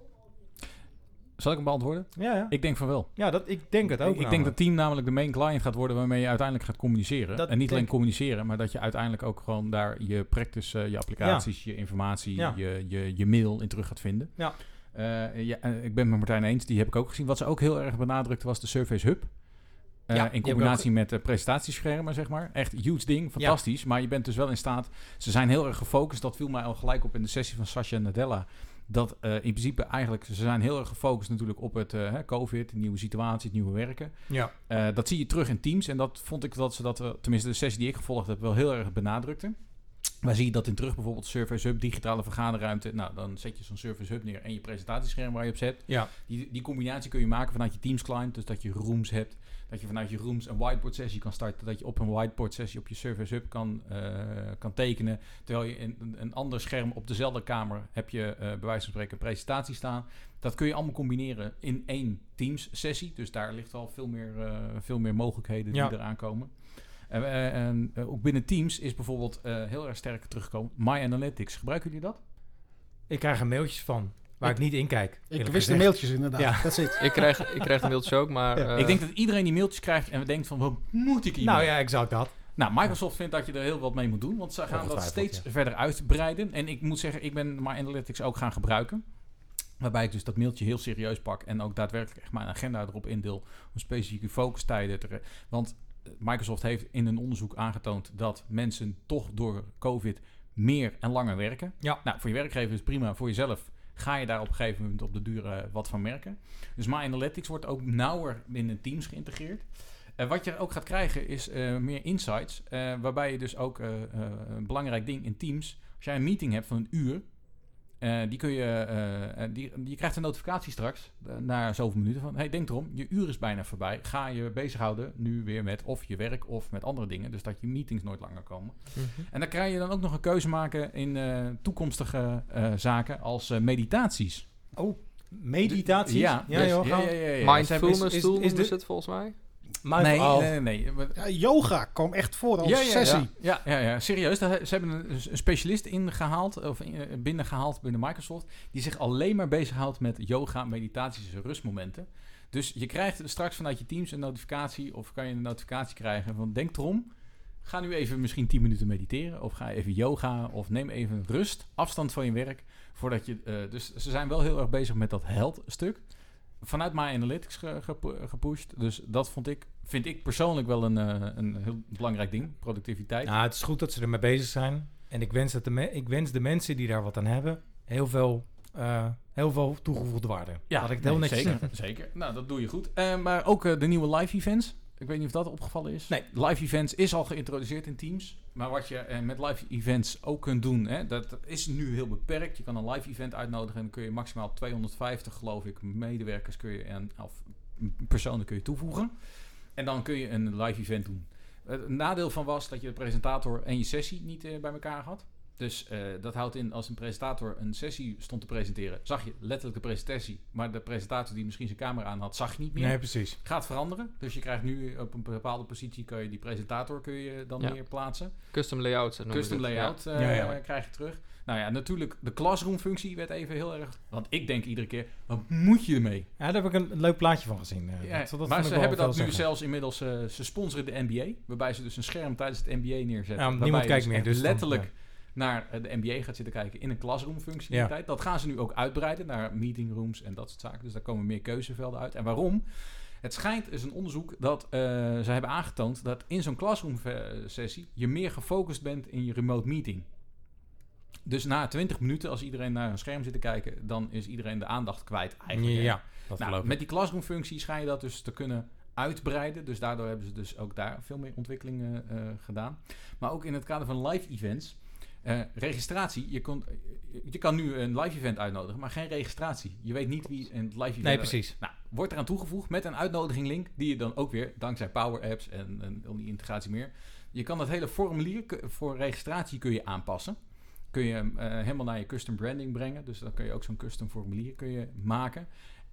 Speaker 2: Zal ik hem beantwoorden?
Speaker 3: Ja, ja.
Speaker 2: Ik denk van wel.
Speaker 3: ja dat, ik denk het ook.
Speaker 2: ik, denk dat Team namelijk de main client gaat worden waarmee je uiteindelijk gaat communiceren.
Speaker 3: Dat
Speaker 2: en niet alleen communiceren, maar dat je uiteindelijk ook gewoon daar je practice, eh, je applicaties, je informatie,
Speaker 3: Ja.
Speaker 2: je, je, je mail in terug gaat vinden.
Speaker 3: Ja.
Speaker 2: Eh, ja, eh, ik ben het met Martijn eens, die heb ik ook gezien. Wat ze ook heel erg benadrukte was de Surface Hub.
Speaker 3: Ja,
Speaker 2: in combinatie met uh, presentatieschermen, zeg maar. Echt huge ding, fantastisch. Maar je bent dus wel in staat... Ze zijn heel erg gefocust. Dat viel mij al gelijk op in de sessie van Sascha en Nadella. Dat uh, in principe eigenlijk... Ze zijn heel erg gefocust natuurlijk op het uh, COVID, de nieuwe situatie, het nieuwe werken.
Speaker 3: Ja.
Speaker 2: Uh, dat zie je terug in Teams. En dat vond ik dat ze dat... Tenminste, de sessie die ik gevolgd heb, wel heel erg benadrukte. Waar zie je dat in terug? Bijvoorbeeld Surface Hub, digitale vergaderruimte. Nou, dan zet je zo'n Surface Hub neer en je presentatiescherm waar je op zet.
Speaker 3: Ja.
Speaker 2: Die, die combinatie kun je maken vanuit je Teams client. Dus dat je rooms hebt. Dat je vanuit je rooms een whiteboard sessie kan starten. Dat je op een whiteboard sessie op je Surface Hub kan, uh, kan tekenen. Terwijl je in een, een ander scherm op dezelfde kamer heb je uh, bij wijze van spreken een presentatie staan. Dat kun je allemaal combineren in één Teams sessie. Dus daar ligt al veel meer, uh, veel meer mogelijkheden die eraan komen. En, ook binnen Teams is bijvoorbeeld heel erg sterk teruggekomen. My Analytics, gebruiken jullie dat?
Speaker 3: Ik krijg er mailtjes van, waar ik, ik niet in kijk.
Speaker 4: Ik wist de mailtjes inderdaad,
Speaker 3: Ja.
Speaker 4: dat zit.
Speaker 5: Ik krijg, ik krijg de mailtjes ook, maar...
Speaker 2: Ja.
Speaker 5: Uh,
Speaker 2: ik denk dat iedereen die mailtjes krijgt en denkt van, wat moet ik hier
Speaker 3: Nou ja, exact dat.
Speaker 2: Nou, Microsoft vindt dat je er heel wat mee moet doen, want ze gaan dat steeds ja. verder uitbreiden. En ik moet zeggen, ik ben My Analytics ook gaan gebruiken. Waarbij ik dus dat mailtje heel serieus pak en ook daadwerkelijk echt mijn agenda erop indeel om specifieke focustijden te... Want eh, Microsoft heeft in een onderzoek aangetoond dat mensen toch door COVID meer en langer werken.
Speaker 3: Ja.
Speaker 2: Nou, voor je werkgever is prima, voor jezelf ga je daar op een gegeven moment op de duur wat van merken. Dus My Analytics wordt ook nauwer binnen Teams geïntegreerd. Eh, wat je ook gaat krijgen is eh, meer insights, eh, waarbij je dus ook een belangrijk ding in Teams, als jij een meeting hebt van een uur, eh, die kun je, eh, eh, die, je krijgt een notificatie straks na zoveel minuten van, hey, denk erom, je uur is bijna voorbij. Ga je bezighouden nu weer met of je werk of met andere dingen, dus dat je meetings nooit langer komen.
Speaker 5: Mhm.
Speaker 2: En dan kan je dan ook nog een keuze maken in eh, toekomstige eh, zaken als eh, meditaties.
Speaker 3: Oh, meditaties?
Speaker 2: Ja,
Speaker 3: ja,
Speaker 2: dus-
Speaker 3: joh,
Speaker 2: ja,
Speaker 3: gaan
Speaker 2: ja, ja, ja.
Speaker 5: Mindfulness
Speaker 3: is- is-
Speaker 5: tool
Speaker 3: is
Speaker 5: noemen
Speaker 3: dit-
Speaker 5: ze het volgens mij.
Speaker 3: Maar-
Speaker 2: Nee,
Speaker 3: oh.
Speaker 2: nee, nee, nee.
Speaker 4: Ja, yoga kwam echt voor als
Speaker 2: Ja, ja,
Speaker 4: sessie.
Speaker 2: Ja, ja, ja, serieus. Ze hebben een, een specialist ingehaald, of in- eh, binnengehaald binnen Microsoft, die zich alleen maar bezighoudt met yoga, meditaties en rustmomenten. Dus je krijgt straks vanuit je teams een notificatie, of kan je een notificatie krijgen van denk erom, ga nu even misschien 10 minuten mediteren, of ga even yoga, of neem even rust, afstand van je werk, voordat je... eh, dus ze zijn wel heel erg bezig met dat health stuk. Vanuit My Analytics ge- gepu- gepusht. Dus dat vond ik, vind ik persoonlijk wel een, eh, een heel belangrijk ding. Productiviteit.
Speaker 3: Nou, het is goed dat ze ermee bezig zijn. En ik wens, dat de, me- ik wens de mensen die daar wat aan hebben, heel veel, eh, heel veel toegevoegde waarde.
Speaker 2: Ja,
Speaker 3: Laat ik het heel
Speaker 2: nee,
Speaker 3: netjes
Speaker 2: zeker,
Speaker 3: zeggen.
Speaker 2: zeker. Nou, dat doe je goed. Eh, maar ook de nieuwe live events. Ik weet niet of dat opgevallen is.
Speaker 3: Nee.
Speaker 2: Live events is al geïntroduceerd in Teams. Maar wat je eh, met live events ook kunt doen, hè, dat is nu heel beperkt. Je kan een live event uitnodigen en dan kun je maximaal 250, geloof ik, medewerkers kun je en, of personen kun je toevoegen. En dan kun je een live event doen. Het nadeel van was dat je de presentator en je sessie niet eh, bij elkaar had. Dus eh, dat houdt in, als een presentator een sessie stond te presenteren, zag je letterlijk de presentatie. Maar de presentator die misschien zijn camera aan had, zag je niet meer.
Speaker 3: Nee, precies.
Speaker 2: Gaat veranderen. Dus je krijgt nu op een bepaalde positie, kan je die presentator kun je dan
Speaker 5: Ja.
Speaker 2: weer plaatsen.
Speaker 5: Custom layouts noemen
Speaker 2: Custom
Speaker 5: ja.
Speaker 2: layout eh,
Speaker 3: Ja, ja.
Speaker 2: krijg je terug. Nou ja, natuurlijk, de classroom functie werd even heel erg... Want ik denk iedere keer, wat moet je ermee?
Speaker 3: Ja, daar heb ik een leuk plaatje van gezien. eh,
Speaker 2: Ja,
Speaker 3: dat- dat
Speaker 2: maar ze hebben dat nu zelfs inmiddels... eh, ze sponsoren de NBA, waarbij ze dus een scherm tijdens het NBA neerzetten.
Speaker 3: Niemand
Speaker 2: je
Speaker 3: kijkt
Speaker 2: dus
Speaker 3: meer, dus dan,
Speaker 2: letterlijk
Speaker 3: ja.
Speaker 2: Naar de NBA gaat zitten kijken in een classroom functionaliteit. Dat gaan ze nu ook uitbreiden naar meeting rooms en dat soort zaken. Dus daar komen meer keuzevelden uit. En waarom? Het schijnt, is een onderzoek, dat eh, ze hebben aangetoond dat in zo'n classroom sessie je meer gefocust bent in je remote meeting. Dus na 20 minuten, als iedereen naar een scherm zit te kijken, dan is iedereen de aandacht kwijt eigenlijk.
Speaker 3: Ja, dat
Speaker 2: Nou, met die classroom functie schijn je dat dus te kunnen uitbreiden. Dus daardoor hebben ze dus ook daar veel meer ontwikkelingen eh, gedaan. Maar ook in het kader van live events. Eh, registratie, je, kon, je kan nu een live event uitnodigen, maar geen registratie. Je weet niet wie een live event...
Speaker 3: Nee, precies.
Speaker 2: Nou, wordt eraan toegevoegd met een uitnodiging link, die je dan ook weer, dankzij Power Apps en, en al die integratie meer, je kan dat hele formulier voor registratie kun je aanpassen. Kun je hem eh, helemaal naar je custom branding brengen. Dus dan kun je ook zo'n custom formulier kun je maken.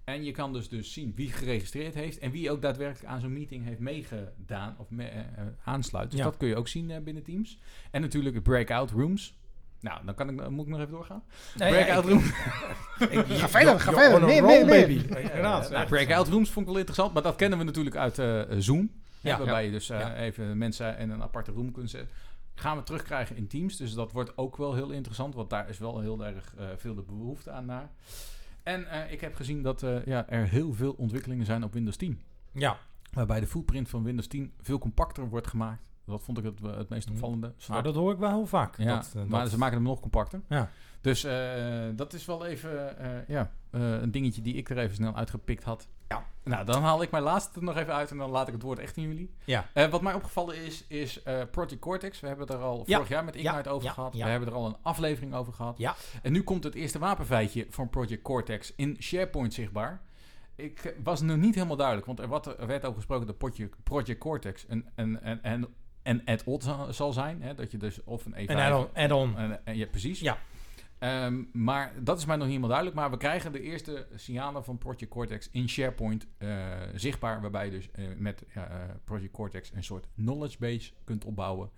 Speaker 2: En je kan dus, dus zien wie geregistreerd heeft en wie ook daadwerkelijk aan zo'n meeting heeft meegedaan of me, eh, eh, aansluit. Dus
Speaker 3: Ja.
Speaker 2: dat kun je ook zien eh, binnen Teams. En natuurlijk de breakout rooms. Nou, dan kan ik, moet ik nog even doorgaan.
Speaker 3: Nee,
Speaker 2: breakout
Speaker 3: ja,
Speaker 2: rooms.
Speaker 3: ik- ik-
Speaker 4: Ga verder, ga verder. Nee, nee, nee.
Speaker 3: baby. Ja, Inderdaad.
Speaker 2: Nou, breakout rooms vond ik wel interessant, maar dat kennen we natuurlijk uit eh, Zoom.
Speaker 3: Ja.
Speaker 2: Ja, waarbij je dus eh,
Speaker 3: Ja.
Speaker 2: even mensen in een aparte room kunt zetten. Gaan we terugkrijgen in Teams, dus dat wordt ook wel heel interessant, want daar is wel heel erg eh, veel de behoefte aan naar. En eh, ik heb gezien dat eh, ja, er heel veel ontwikkelingen zijn op Windows 10.
Speaker 3: Ja,
Speaker 2: Waarbij de footprint van Windows 10 veel compacter wordt gemaakt. Dat vond ik het, eh, het meest
Speaker 3: Mhm.
Speaker 2: opvallende.
Speaker 3: nou,
Speaker 2: Zodat-
Speaker 3: dat hoor ik wel heel vaak.
Speaker 2: ja,
Speaker 3: dat,
Speaker 2: maar ze maken hem nog compacter.
Speaker 3: Ja.
Speaker 2: Dus eh, dat is wel even eh, ja, eh, een dingetje die ik er even snel uitgepikt had.
Speaker 3: Ja.
Speaker 2: Nou, dan haal ik mijn laatste nog even uit en dan laat ik het woord echt in jullie.
Speaker 3: Ja.
Speaker 2: Wat mij opgevallen is, is Project Cortex. We hebben het er al
Speaker 3: Ja.
Speaker 2: vorig jaar met
Speaker 3: Ja.
Speaker 2: Ignite over
Speaker 3: Ja.
Speaker 2: gehad. We hebben er al een aflevering over gehad.
Speaker 3: Ja.
Speaker 2: En nu komt het eerste wapenfeitje van Project Cortex in SharePoint zichtbaar. Ik was nog niet helemaal duidelijk, want er, wat, er werd over gesproken dat Project, Project Cortex een, een, een, een, een add-on zal- zijn. Hè? Dat je dus of een E5...
Speaker 3: Een add-on. add-on.
Speaker 2: en, ja, precies.
Speaker 3: Ja.
Speaker 2: Ehm, maar dat is mij nog niet helemaal duidelijk. Maar we krijgen de eerste signalen van Project Cortex in SharePoint eh, zichtbaar. Waarbij je dus eh, met eh, Project Cortex een soort knowledge base kunt opbouwen.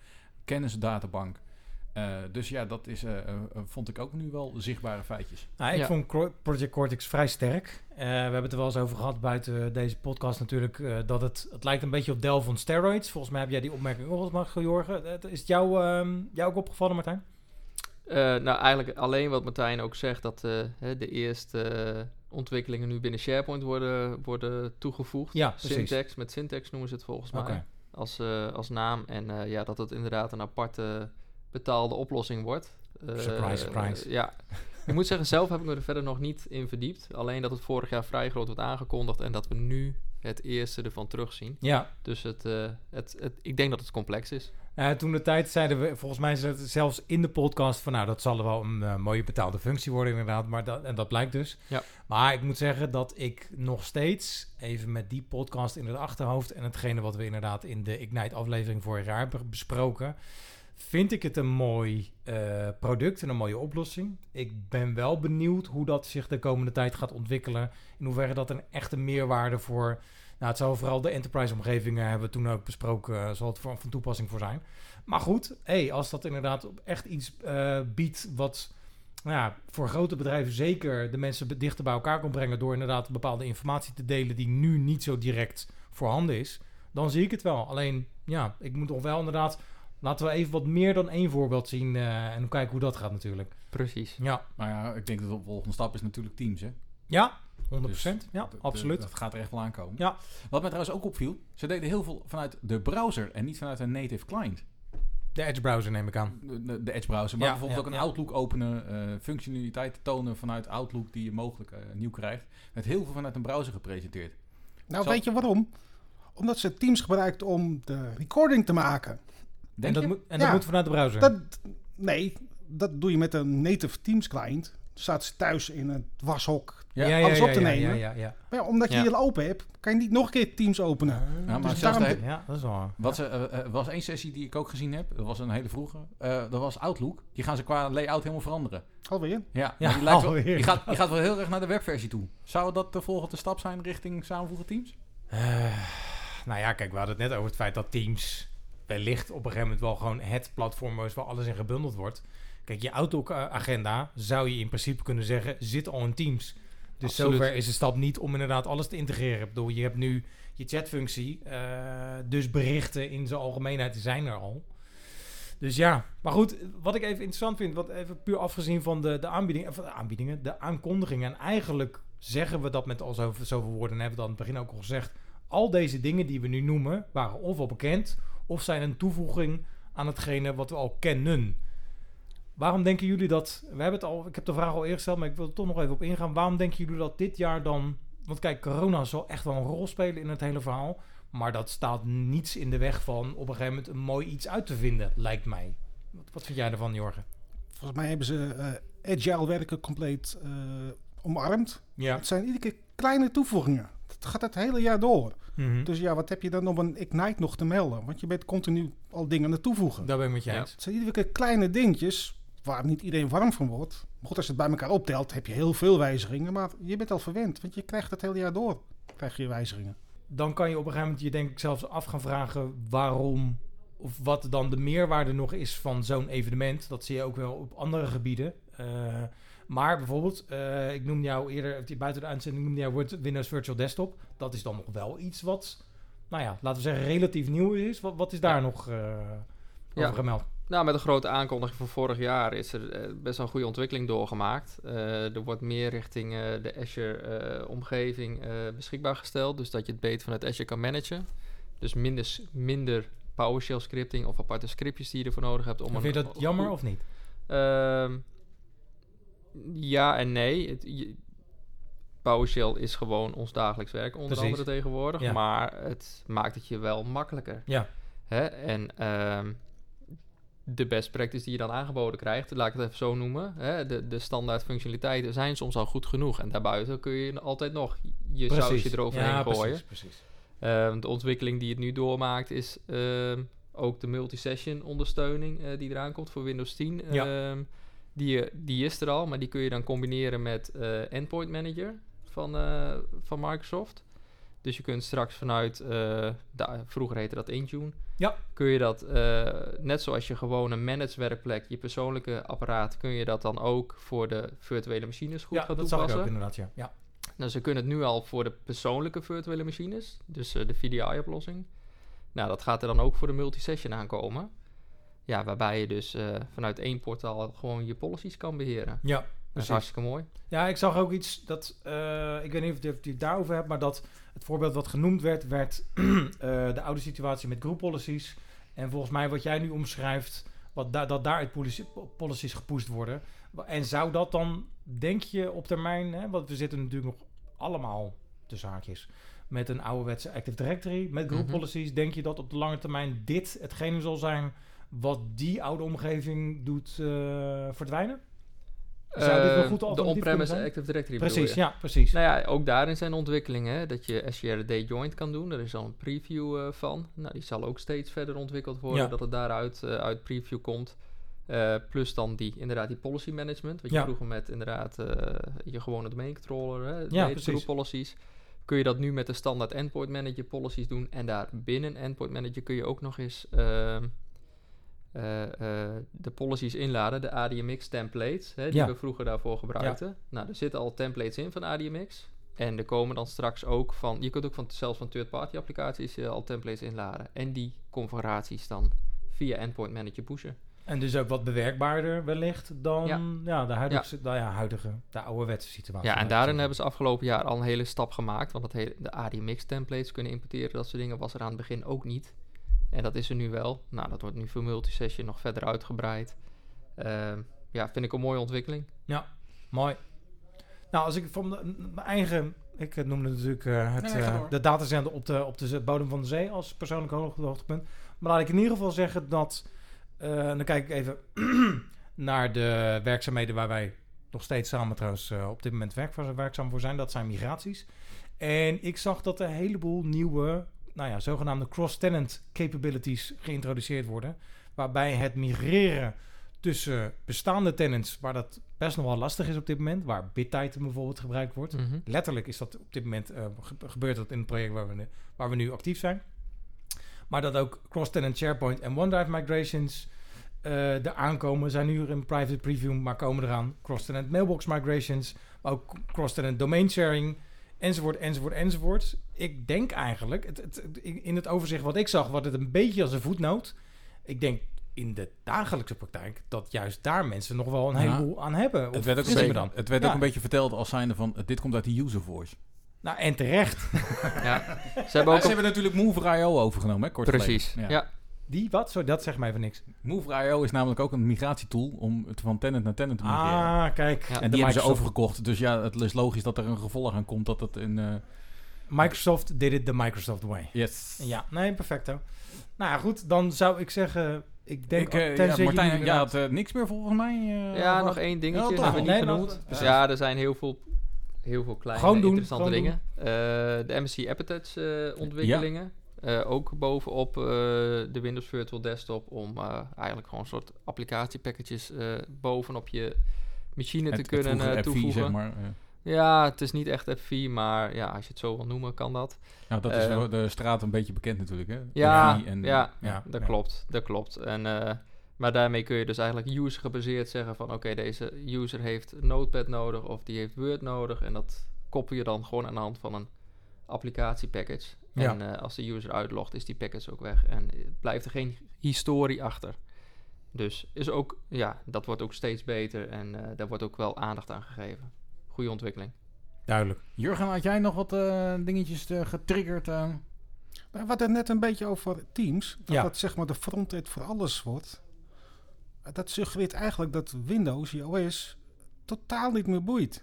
Speaker 2: Kennisdatabank. Eh, dus ja, dat is, vond ik ook nu wel zichtbare feitjes.
Speaker 3: Nou, ik
Speaker 5: Ja.
Speaker 3: vond Project Cortex vrij sterk. Eh, we hebben het er wel eens over gehad buiten deze podcast natuurlijk. eh, dat het, het lijkt een beetje op Delve on steroids. Volgens mij heb jij die opmerking ook al gemaakt, Jorgen. Is het jou, ehm, jou ook opgevallen, Martijn?
Speaker 5: Eh, nou, eigenlijk alleen wat Martijn ook zegt, dat eh, de eerste eh, ontwikkelingen nu binnen SharePoint worden, worden toegevoegd.
Speaker 3: Ja, precies.
Speaker 5: Syntax, met Syntax noemen ze het volgens mij als, als naam. En ja, dat het inderdaad een aparte betaalde oplossing wordt.
Speaker 3: Surprise, surprise.
Speaker 5: ja, ik moet zeggen, zelf heb ik me er verder nog niet in verdiept. Alleen dat het vorig jaar vrij groot wordt aangekondigd en dat we nu het eerste ervan terugzien.
Speaker 3: Ja,
Speaker 5: Dus het, eh, het, het, ik denk dat het complex is.
Speaker 3: Toen de tijd zeiden we, volgens mij het zelfs in de podcast van, nou, dat zal wel een eh, mooie betaalde functie worden inderdaad, maar dat, en dat blijkt dus.
Speaker 5: Ja.
Speaker 3: Maar ik moet zeggen dat ik nog steeds, even met die podcast in het achterhoofd en hetgene wat we inderdaad in de Ignite aflevering vorig jaar hebben besproken, vind ik het een mooi eh, product en een mooie oplossing. Ik ben wel benieuwd hoe dat zich de komende tijd gaat ontwikkelen, in hoeverre dat een echte meerwaarde voor nou, het zal vooral de enterprise-omgevingen hebben we toen ook besproken, eh, zal het van toepassing voor zijn. Maar goed, hey, als dat inderdaad echt iets eh, biedt wat nou ja, voor grote bedrijven zeker de mensen dichter bij elkaar kon brengen door inderdaad bepaalde informatie te delen die nu niet zo direct voorhanden is, dan zie ik het wel. Alleen, ja, ik moet nog wel inderdaad, laten we even wat meer dan één voorbeeld zien eh, en kijken hoe dat gaat natuurlijk.
Speaker 5: Precies.
Speaker 3: Ja,
Speaker 2: Maar ja, ik denk dat de volgende stap is natuurlijk Teams, hè?
Speaker 3: ja 100%.
Speaker 2: Dus
Speaker 3: ja,
Speaker 2: Dat-
Speaker 3: absoluut.
Speaker 2: Dat gaat er echt wel aankomen.
Speaker 3: Ja.
Speaker 2: Wat mij trouwens ook opviel, ze deden heel veel vanuit de browser en niet vanuit een native client.
Speaker 3: De Edge browser neem ik aan.
Speaker 2: De, Edge browser. Maar
Speaker 3: Ja,
Speaker 2: bijvoorbeeld
Speaker 3: ja,
Speaker 2: ook een
Speaker 3: ja.
Speaker 2: Outlook openen, eh, functionaliteit tonen vanuit Outlook die je mogelijk eh, nieuw krijgt. Met heel veel vanuit een browser gepresenteerd.
Speaker 4: Nou,
Speaker 2: Zo-
Speaker 4: weet je waarom? Omdat ze Teams gebruikt om de recording te maken.
Speaker 3: En dat,
Speaker 2: je?
Speaker 3: moet, en
Speaker 4: Ja.
Speaker 3: dat moet vanuit de browser.
Speaker 4: Dat, nee, dat doe je met een native Teams client. Staat ze thuis in het washok.
Speaker 2: Ja,
Speaker 4: alles op te
Speaker 3: ja,
Speaker 4: nemen.
Speaker 3: Ja, ja, ja.
Speaker 4: Maar ja, omdat je
Speaker 5: Ja.
Speaker 4: hier al open hebt, kan je niet nog een keer Teams openen.
Speaker 2: Ja, maar
Speaker 4: Dus
Speaker 2: zelfs
Speaker 4: daarom-
Speaker 2: de-
Speaker 3: Ja, dat is wel.
Speaker 2: Wat ze, eh, eh, was één sessie die ik ook gezien heb. Dat was een hele vroege. eh, dat was Outlook. Die gaan ze qua layout helemaal veranderen.
Speaker 4: Alweer.
Speaker 2: Ja,
Speaker 3: Ja,
Speaker 2: die, lijkt wel,
Speaker 3: alweer.
Speaker 2: die, gaat, die gaat wel heel erg naar de webversie toe. Zou dat de volgende stap zijn richting samenvoegen Teams?
Speaker 3: Eh, nou ja, kijk, we hadden het net over het feit dat Teams wellicht op een gegeven moment wel gewoon het platform is waar alles in gebundeld wordt. Kijk, je Outlook-agenda zou je in principe kunnen zeggen, zit al in Teams. Dus
Speaker 5: Absoluut.
Speaker 3: zover is de stap niet om inderdaad alles te integreren. Ik bedoel, je hebt nu je chatfunctie, eh, dus berichten in zijn algemeenheid zijn er al. Dus ja, maar goed, wat ik even interessant vind, wat even puur afgezien van de, de aanbiedingen, of de aanbiedingen, de aankondigingen. En eigenlijk zeggen we dat met al zoveel, zoveel woorden, en hebben we dat aan het begin ook al gezegd. Al deze dingen die we nu noemen, waren of al bekend, of zijn een toevoeging aan hetgene wat we al kennen. Waarom denken jullie dat, we hebben het al, ik heb de vraag al eerder gesteld, maar ik wil er toch nog even op ingaan. Waarom denken jullie dat dit jaar dan, want kijk, corona zal echt wel een rol spelen in het hele verhaal. Maar dat staat niets in de weg van op een gegeven moment een mooi iets uit te vinden, lijkt mij. Wat, wat vind jij ervan, Jorgen?
Speaker 4: Volgens mij hebben ze eh, agile werken compleet eh, omarmd.
Speaker 3: Ja.
Speaker 4: Het zijn iedere keer kleine toevoegingen. Het gaat het hele jaar door.
Speaker 3: Mhm.
Speaker 4: Dus ja, wat heb je dan op een Ignite nog te melden? Want je bent continu al dingen aan het toevoegen.
Speaker 3: Daar ben ik met je
Speaker 5: Ja.
Speaker 3: eens.
Speaker 4: Het zijn iedere keer kleine dingetjes waar niet iedereen warm van wordt. Maar goed, als je het bij elkaar optelt, heb je heel veel wijzigingen. Maar je bent al verwend, want je krijgt het hele jaar door. Krijg je wijzigingen.
Speaker 3: Dan kan je op een gegeven moment je denk ik zelfs af gaan vragen waarom of wat dan de meerwaarde nog is van zo'n evenement. Dat zie je ook wel op andere gebieden. Eh, maar bijvoorbeeld, eh, ik noemde jou eerder, buiten de uitzending noemde jou Windows Virtual Desktop. Dat is dan nog wel iets wat, nou ja, laten we zeggen relatief nieuw is. Wat, wat is daar
Speaker 5: Ja.
Speaker 3: nog eh,
Speaker 5: Ja.
Speaker 3: over gemeld?
Speaker 5: Nou, met een grote aankondiging van vorig jaar is er eh, best wel een goede ontwikkeling doorgemaakt. Er wordt meer richting de Azure-omgeving beschikbaar gesteld. Dus dat je het beter vanuit Azure kan managen. Dus minder, minder PowerShell scripting of aparte scriptjes die je ervoor nodig hebt. Om
Speaker 3: vind je
Speaker 5: een-
Speaker 3: dat jammer of niet?
Speaker 5: Ja en nee. Het, je- PowerShell is gewoon ons dagelijks werk, onder
Speaker 3: Precies.
Speaker 5: andere tegenwoordig.
Speaker 3: Ja.
Speaker 5: Maar het maakt het je wel makkelijker.
Speaker 3: Ja.
Speaker 5: Hè? En ehm, de best practice die je dan aangeboden krijgt, laat ik het even zo noemen. Hè? De, de standaard functionaliteiten zijn soms al goed genoeg. En daarbuiten kun je altijd nog je sausje eroverheen
Speaker 3: ja,
Speaker 5: gooien.
Speaker 3: Precies, precies.
Speaker 5: Ehm, de ontwikkeling die het nu doormaakt is ehm, ook de multisession ondersteuning eh, die eraan komt voor Windows 10.
Speaker 3: Ja.
Speaker 5: Die, die is er al, maar die kun je dan combineren met eh, Endpoint Manager van, eh, van Microsoft. Dus je kunt straks vanuit, eh, vroeger heette dat Intune,
Speaker 3: Ja.
Speaker 5: kun je dat, eh, net zoals je gewoon een managed werkplek, je persoonlijke apparaat, kun je dat dan ook voor de virtuele machines goed
Speaker 3: ja,
Speaker 5: gaan
Speaker 3: dat zag ik
Speaker 5: toepassen.
Speaker 3: ook inderdaad, ja. ja.
Speaker 5: Nou, ze kunnen het nu al voor de persoonlijke virtuele machines, dus eh, de VDI-oplossing. Nou, dat gaat er dan ook voor de multisession aankomen. Ja, waarbij je dus eh, vanuit één portaal gewoon je policies kan beheren.
Speaker 3: Ja,
Speaker 5: Dat is hartstikke mooi.
Speaker 3: Ja, ik zag ook iets dat, eh, ik weet niet of je het daarover hebt, maar dat het voorbeeld wat genoemd werd, werd eh, de oude situatie met group policies. En volgens mij wat jij nu omschrijft, wat da dat daaruit policy, policies gepusht worden. En zou dat dan, denk je op termijn, hè, want we zitten natuurlijk nog allemaal tussen haakjes met een ouderwetse Active Directory, met group
Speaker 5: Mhm.
Speaker 3: policies, denk je dat op de lange termijn dit hetgene zal zijn wat die oude omgeving doet eh, verdwijnen? Zou dit wel
Speaker 5: Eh,
Speaker 3: goed
Speaker 5: de on-premise? Active Directory
Speaker 3: Precies, ja, precies.
Speaker 5: Nou ja, ook daarin zijn ontwikkelingen. Hè, dat je SGRD joint kan doen. Er is al een preview eh, van. Nou, die zal ook steeds verder ontwikkeld worden.
Speaker 3: Ja.
Speaker 5: Dat het daaruit eh, uit preview komt. Plus dan die, inderdaad die policy management. Wat je vroeger met inderdaad je gewone domain controller, hè,
Speaker 3: Ja, precies.
Speaker 5: policies. Kun je dat nu met de standaard endpoint manager policies doen. En daar binnen endpoint manager kun je ook nog eens eh, eh, de policies inladen. De ADMX templates, hè, die
Speaker 3: Ja.
Speaker 5: we vroeger daarvoor gebruikten. Nou, er zitten al templates in van ADMX. En er komen dan straks ook van... Je kunt ook van, zelfs van third-party applicaties eh, al templates inladen. En die configuraties dan via endpoint manager pushen.
Speaker 3: En dus ook wat bewerkbaarder wellicht dan ja.
Speaker 5: Ja.
Speaker 3: de huidige, nou ja, huidige, de ouderwetse situatie.
Speaker 5: Ja, en daarin hebben ze afgelopen jaar al een hele stap gemaakt. Want dat hele, de ADMX-templates kunnen importeren, dat soort dingen, was er aan het begin ook niet. En dat is er nu wel. Nou, dat wordt nu voor multisession nog verder uitgebreid. Ehm, ja, vind ik een mooie ontwikkeling.
Speaker 3: Mooi. Nou, als ik van de- mijn eigen... Ik eh, noemde natuurlijk eh, het,
Speaker 2: Nee,
Speaker 3: eh, de datacenter op de, op de bodem van de zee als persoonlijk hoog- hoogtepunt. Maar laat ik in ieder geval zeggen dat... eh, dan kijk ik even naar de werkzaamheden waar wij nog steeds samen trouwens op dit moment werk, werkzaam voor zijn. Dat zijn migraties. En ik zag dat er een heleboel nieuwe, nou ja, zogenaamde cross-tenant capabilities geïntroduceerd worden. Waarbij het migreren tussen bestaande tenants, waar dat best nog wel lastig is op dit moment, waar BitTitan bijvoorbeeld gebruikt wordt.
Speaker 5: Mhm.
Speaker 3: Letterlijk is dat op dit moment ge- gebeurt dat in het project waar we, nu- waar we nu actief zijn. Maar dat ook cross-tenant SharePoint en OneDrive migrations eh er aankomen. Zijn nu in private preview, maar komen eraan. Cross-tenant mailbox migrations, maar ook cross-tenant domain sharing, enzovoort, enzovoort, enzovoort. Ik denk eigenlijk, het, het, in het overzicht wat ik zag, wordt het een beetje als een voetnoot. Ik denk in de dagelijkse praktijk dat juist daar mensen nog wel een
Speaker 2: Ja.
Speaker 3: heleboel aan hebben.
Speaker 2: Het werd ook, een beetje,
Speaker 3: we dan?
Speaker 2: het werd
Speaker 3: Ja.
Speaker 2: ook een beetje verteld als zijnde van... dit komt uit de user voice.
Speaker 3: Nou, en terecht.
Speaker 5: Ja, ze hebben ook
Speaker 2: ze hebben natuurlijk Move.io overgenomen, hè, kort
Speaker 5: Precies, ja.
Speaker 3: Die wat? Zo, dat zegt mij even niks.
Speaker 2: Move.io is namelijk ook een migratietool om het van tenant naar tenant te migreren.
Speaker 3: Ah, kijk.
Speaker 5: Ja.
Speaker 2: en die hebben ze
Speaker 3: Microsoft-
Speaker 2: overgekocht. Dus ja, het is logisch dat er een gevolg aan komt dat het in... eh,
Speaker 3: Microsoft did it the Microsoft way.
Speaker 2: yes.
Speaker 3: Ja, nee, perfecto. Nou ja, goed, dan zou ik zeggen, ik denk...
Speaker 2: Ik,
Speaker 3: tenzij
Speaker 2: ja, Martijn, jij had eh, niks meer volgens mij. eh,
Speaker 5: Ja,
Speaker 2: over-
Speaker 5: nog één dingetje
Speaker 2: Ja, toch
Speaker 5: hebben we niet
Speaker 3: Nee,
Speaker 5: genoemd. Dus
Speaker 3: ja.
Speaker 5: er zijn heel veel, heel veel kleine
Speaker 3: Gewoon doen,
Speaker 5: interessante dingen. Eh, de MSC Appetite eh, ontwikkelingen. Eh, ook bovenop eh, de Windows Virtual Desktop om eh, eigenlijk gewoon een soort applicatiepackages bovenop je machine
Speaker 2: Het-
Speaker 5: te kunnen
Speaker 2: vroegere F4,
Speaker 5: toevoegen.
Speaker 2: zeg maar.
Speaker 5: Ja, het is niet echt F4, maar ja, als je het zo wil noemen, kan dat.
Speaker 2: Nou, dat is voor de straat een beetje bekend natuurlijk, hè?
Speaker 5: Ja,
Speaker 2: F4 en,
Speaker 5: ja,
Speaker 3: ja,
Speaker 5: dat
Speaker 3: ja.
Speaker 5: klopt, dat klopt. En, maar daarmee kun je dus eigenlijk user gebaseerd zeggen van oké, deze user heeft Notepad nodig of die heeft Word nodig. En dat koppel je dan gewoon aan de hand van een applicatiepackage.
Speaker 3: Ja.
Speaker 5: En eh, als de user uitlogt, is die package ook weg en eh, blijft er geen historie achter. Dus is ook, ja, dat wordt ook steeds beter en eh, daar wordt ook wel aandacht aan gegeven. Goede ontwikkeling.
Speaker 3: Duidelijk.
Speaker 2: Jurgen, had jij nog wat eh, dingetjes getriggerd?
Speaker 4: we hadden net een beetje over Teams. Dat
Speaker 3: Ja.
Speaker 4: dat zeg maar de frontend voor alles wordt. Dat suggereert eigenlijk dat Windows, je OS, totaal niet meer boeit.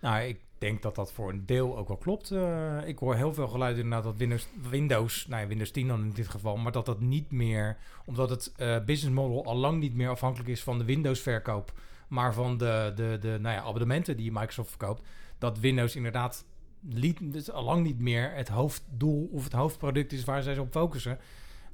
Speaker 3: Nou, ik denk dat dat voor een deel ook wel klopt. Eh, ik hoor heel veel geluiden inderdaad dat Windows, Windows, nou ja, Windows 10 dan in dit geval, maar dat dat niet meer, omdat het eh, business model al lang niet meer afhankelijk is van de Windows verkoop, maar van de, de, de nou ja, abonnementen die Microsoft verkoopt, dat Windows inderdaad liet, dus al lang niet meer het hoofddoel of het hoofdproduct is waar zij zich op focussen.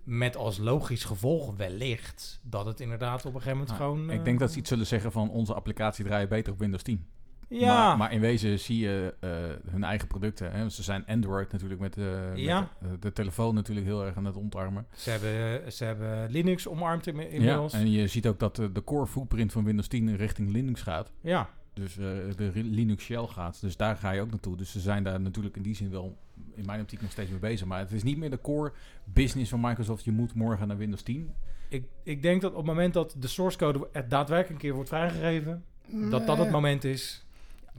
Speaker 3: Met als logisch gevolg wellicht dat het inderdaad op een gegeven moment
Speaker 2: Nou,
Speaker 3: gewoon...
Speaker 2: ik
Speaker 3: eh,
Speaker 2: denk dat ze iets zullen zeggen van onze applicatie draaien beter op Windows 10.
Speaker 3: Ja,
Speaker 2: Maar, maar in wezen zie je eh, hun eigen producten. Hè? Ze zijn Android natuurlijk met, de, met de, de telefoon natuurlijk heel erg aan het ontarmen.
Speaker 3: Ze hebben, ze hebben Linux omarmd in- inmiddels. Ja,
Speaker 2: en je ziet ook dat eh, de core footprint van Windows 10 richting Linux gaat.
Speaker 3: ja.
Speaker 2: Dus eh, de Linux Shell gaat. Dus daar ga je ook naartoe. Dus ze zijn daar natuurlijk in die zin wel in mijn optiek nog steeds mee bezig. Maar het is niet meer de core business van Microsoft. Je moet morgen naar Windows 10.
Speaker 3: Ik, ik denk dat op het moment dat de source code er daadwerkelijk een keer wordt vrijgegeven, dat dat het moment is.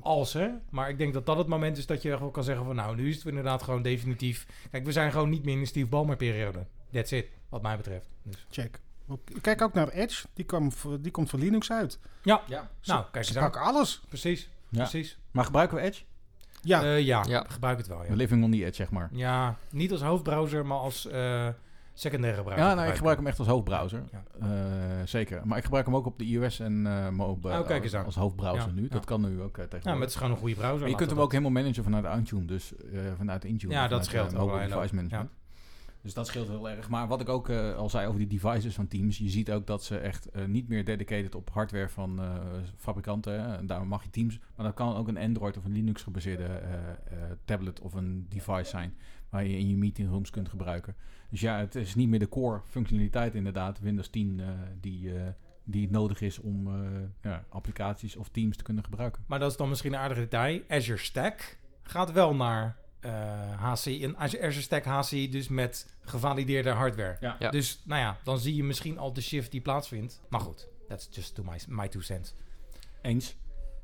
Speaker 3: Als hè, maar ik denk dat dat het moment is dat je gewoon kan zeggen van nou, nu is het inderdaad gewoon definitief. Kijk, we zijn gewoon niet meer in de Steve Ballmer periode. That's it, wat mij betreft. Dus.
Speaker 4: Check. Ook- Kijk ook naar Edge. Die, kwam, voor- die komt van Linux uit.
Speaker 3: Ja,
Speaker 2: Ja.
Speaker 3: nou, kijk
Speaker 4: Ze
Speaker 3: eens aan.
Speaker 4: pakken alles.
Speaker 3: Precies,
Speaker 2: Ja.
Speaker 3: precies.
Speaker 2: Maar gebruiken we Edge?
Speaker 4: Ja,
Speaker 3: Ja, ja,
Speaker 5: Ja.
Speaker 3: gebruik het wel. Ja.
Speaker 2: We living on the edge, zeg maar.
Speaker 3: ja, niet als hoofdbrowser, maar als eh, secundaire gebruiker.
Speaker 2: Ja, nou, ik gebruik hem echt als hoofdbrowser.
Speaker 3: Ja.
Speaker 2: Eh, zeker. Maar ik gebruik hem ook op de iOS en eh mobile
Speaker 3: Oh, kijk eens
Speaker 2: als,
Speaker 3: aan.
Speaker 2: als hoofdbrowser
Speaker 3: Ja,
Speaker 2: nu.
Speaker 3: ja.
Speaker 2: Dat kan nu ook eh,
Speaker 3: Ja,
Speaker 2: tegenwoordig.
Speaker 3: maar het is gewoon een goede browser.
Speaker 2: Maar je kunt hem ook helemaal managen vanuit Intune, dus eh, vanuit Intune.
Speaker 3: Ja, dat scheelt
Speaker 2: eh,
Speaker 3: wel
Speaker 2: mobile device management. Dus dat scheelt heel erg. Maar wat ik ook eh, al zei over die devices van Teams, je ziet ook dat ze echt eh, niet meer dedicated op hardware van eh, fabrikanten. Hè. En daar mag je Teams, maar dat kan ook een Android of een Linux gebaseerde eh, eh, tablet of een device zijn waar je in je meetingrooms kunt gebruiken. Dus ja, het is niet meer de core functionaliteit inderdaad, Windows 10, eh, die, eh, die nodig is om eh, ja, applicaties of Teams te kunnen gebruiken.
Speaker 3: Maar dat is dan misschien een aardig detail. Azure Stack gaat wel naar eh, HCI. En Azure Stack HCI dus met gevalideerde hardware.
Speaker 2: Ja.
Speaker 5: Ja.
Speaker 3: Dus nou ja, dan zie je misschien al de shift die plaatsvindt. Maar goed, that's just to my, my two cents.
Speaker 2: Eens.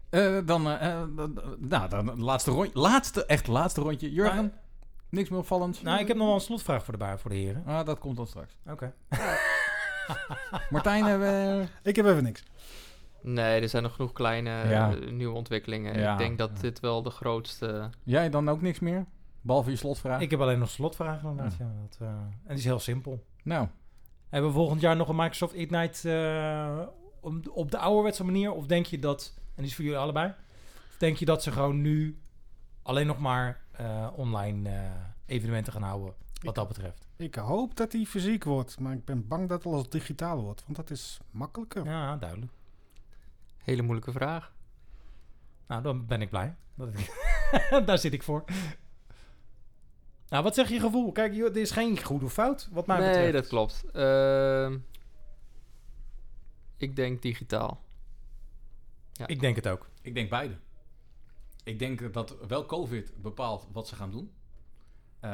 Speaker 2: Eh, dan, eh, eh, dan- nou, dan laatste rondje. Laatste, echt laatste rondje. Jurgen,
Speaker 3: Nou,
Speaker 2: niks meer opvallends?
Speaker 3: nou, ik heb nog wel een slotvraag voor de, bui- voor de heren.
Speaker 2: Ah, dat komt dan straks.
Speaker 3: Oké.
Speaker 2: Martijn, hebben we...
Speaker 4: ik heb even niks.
Speaker 5: Nee, er zijn nog genoeg kleine
Speaker 2: Ja.
Speaker 5: eh, nieuwe ontwikkelingen.
Speaker 2: Ja,
Speaker 5: ik denk dat
Speaker 2: ja.
Speaker 5: dit wel de grootste...
Speaker 2: Jij dan ook niks meer? Behalve je slotvraag?
Speaker 3: Ik heb alleen nog slotvragen inderdaad. Ja. dat, eh, en die is heel simpel.
Speaker 2: Nou,
Speaker 3: Hebben we volgend jaar nog een Microsoft Ignite eh, om- op de ouderwetse manier? Of denk je dat, en die is voor jullie allebei, of denk je dat ze gewoon nu alleen nog maar eh, online eh, evenementen gaan houden, wat dat betreft?
Speaker 4: Ik hoop dat die fysiek wordt, maar ik ben bang dat het alles digitaal wordt. Want dat is makkelijker.
Speaker 3: Ja, duidelijk.
Speaker 5: Hele moeilijke vraag.
Speaker 3: Nou, dan ben ik blij. Dat ik- Daar zit ik voor. Nou, wat zeg je gevoel? Kijk, joh, er is geen goed of fout, wat mij
Speaker 5: nee,
Speaker 3: betreft.
Speaker 5: dat klopt. Ehm, ik denk digitaal.
Speaker 3: Ik denk het ook.
Speaker 2: ik denk beide. Ik denk dat wel COVID bepaalt wat ze gaan doen. Eh,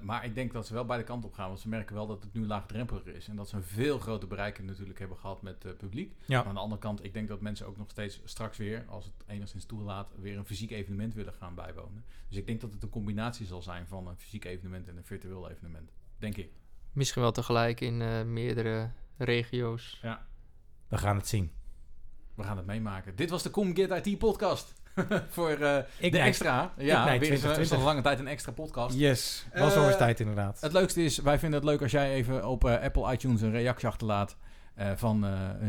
Speaker 2: maar ik denk dat ze wel beide kanten op gaan. Want ze merken wel dat het nu laagdrempeliger is. En dat ze een veel groter bereik natuurlijk hebben gehad met het publiek.
Speaker 3: Ja.
Speaker 2: Maar aan de andere kant, ik denk dat mensen ook nog steeds straks weer, als het enigszins toelaat, weer een fysiek evenement willen gaan bijwonen. Dus ik denk dat het een combinatie zal zijn van een fysiek evenement en een virtueel evenement. Denk ik.
Speaker 5: Misschien wel tegelijk in eh, meerdere regio's.
Speaker 3: We gaan het zien.
Speaker 2: We gaan het meemaken. Dit was de Com Get IT podcast. Voor eh, de extra. Ja, weer een-
Speaker 3: 2020.
Speaker 2: een lange tijd een extra podcast.
Speaker 3: Yes, was alweer tijd inderdaad.
Speaker 2: Het leukste is, wij vinden het leuk als jij even op eh, Apple iTunes een reactie achterlaat. eh, van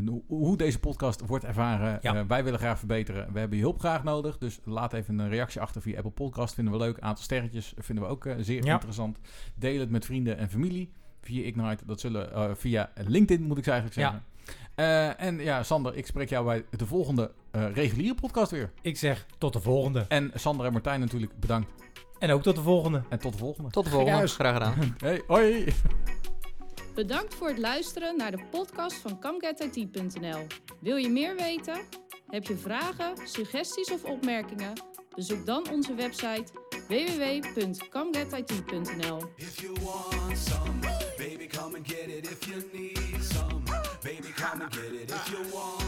Speaker 2: hoe- hoe deze podcast wordt ervaren.
Speaker 3: Ja.
Speaker 2: Wij willen graag verbeteren. We hebben je hulp graag nodig. Dus laat even een reactie achter via Apple Podcast. Vinden we leuk. Aantal sterretjes vinden we ook zeer
Speaker 3: Ja.
Speaker 2: interessant. Deel het met vrienden en familie. Via Ignite. Dat zullen via LinkedIn moet ik eigenlijk
Speaker 3: Ja.
Speaker 2: Eh, en ja, Sander, ik spreek jou bij de volgende eh, reguliere podcast weer.
Speaker 3: Ik zeg tot de volgende.
Speaker 2: En Sander en Martijn natuurlijk bedankt.
Speaker 3: En ook tot de volgende.
Speaker 2: En tot de volgende.
Speaker 5: Tot de volgende.
Speaker 4: huis.
Speaker 5: Graag gedaan.
Speaker 2: Hey, hoi!
Speaker 1: Bedankt voor het luisteren naar de podcast van CamGetIT.nl. Wil je meer weten? Heb je vragen, suggesties of opmerkingen? Bezoek dan onze website www.camgetit.nl.
Speaker 6: come and get it. If you need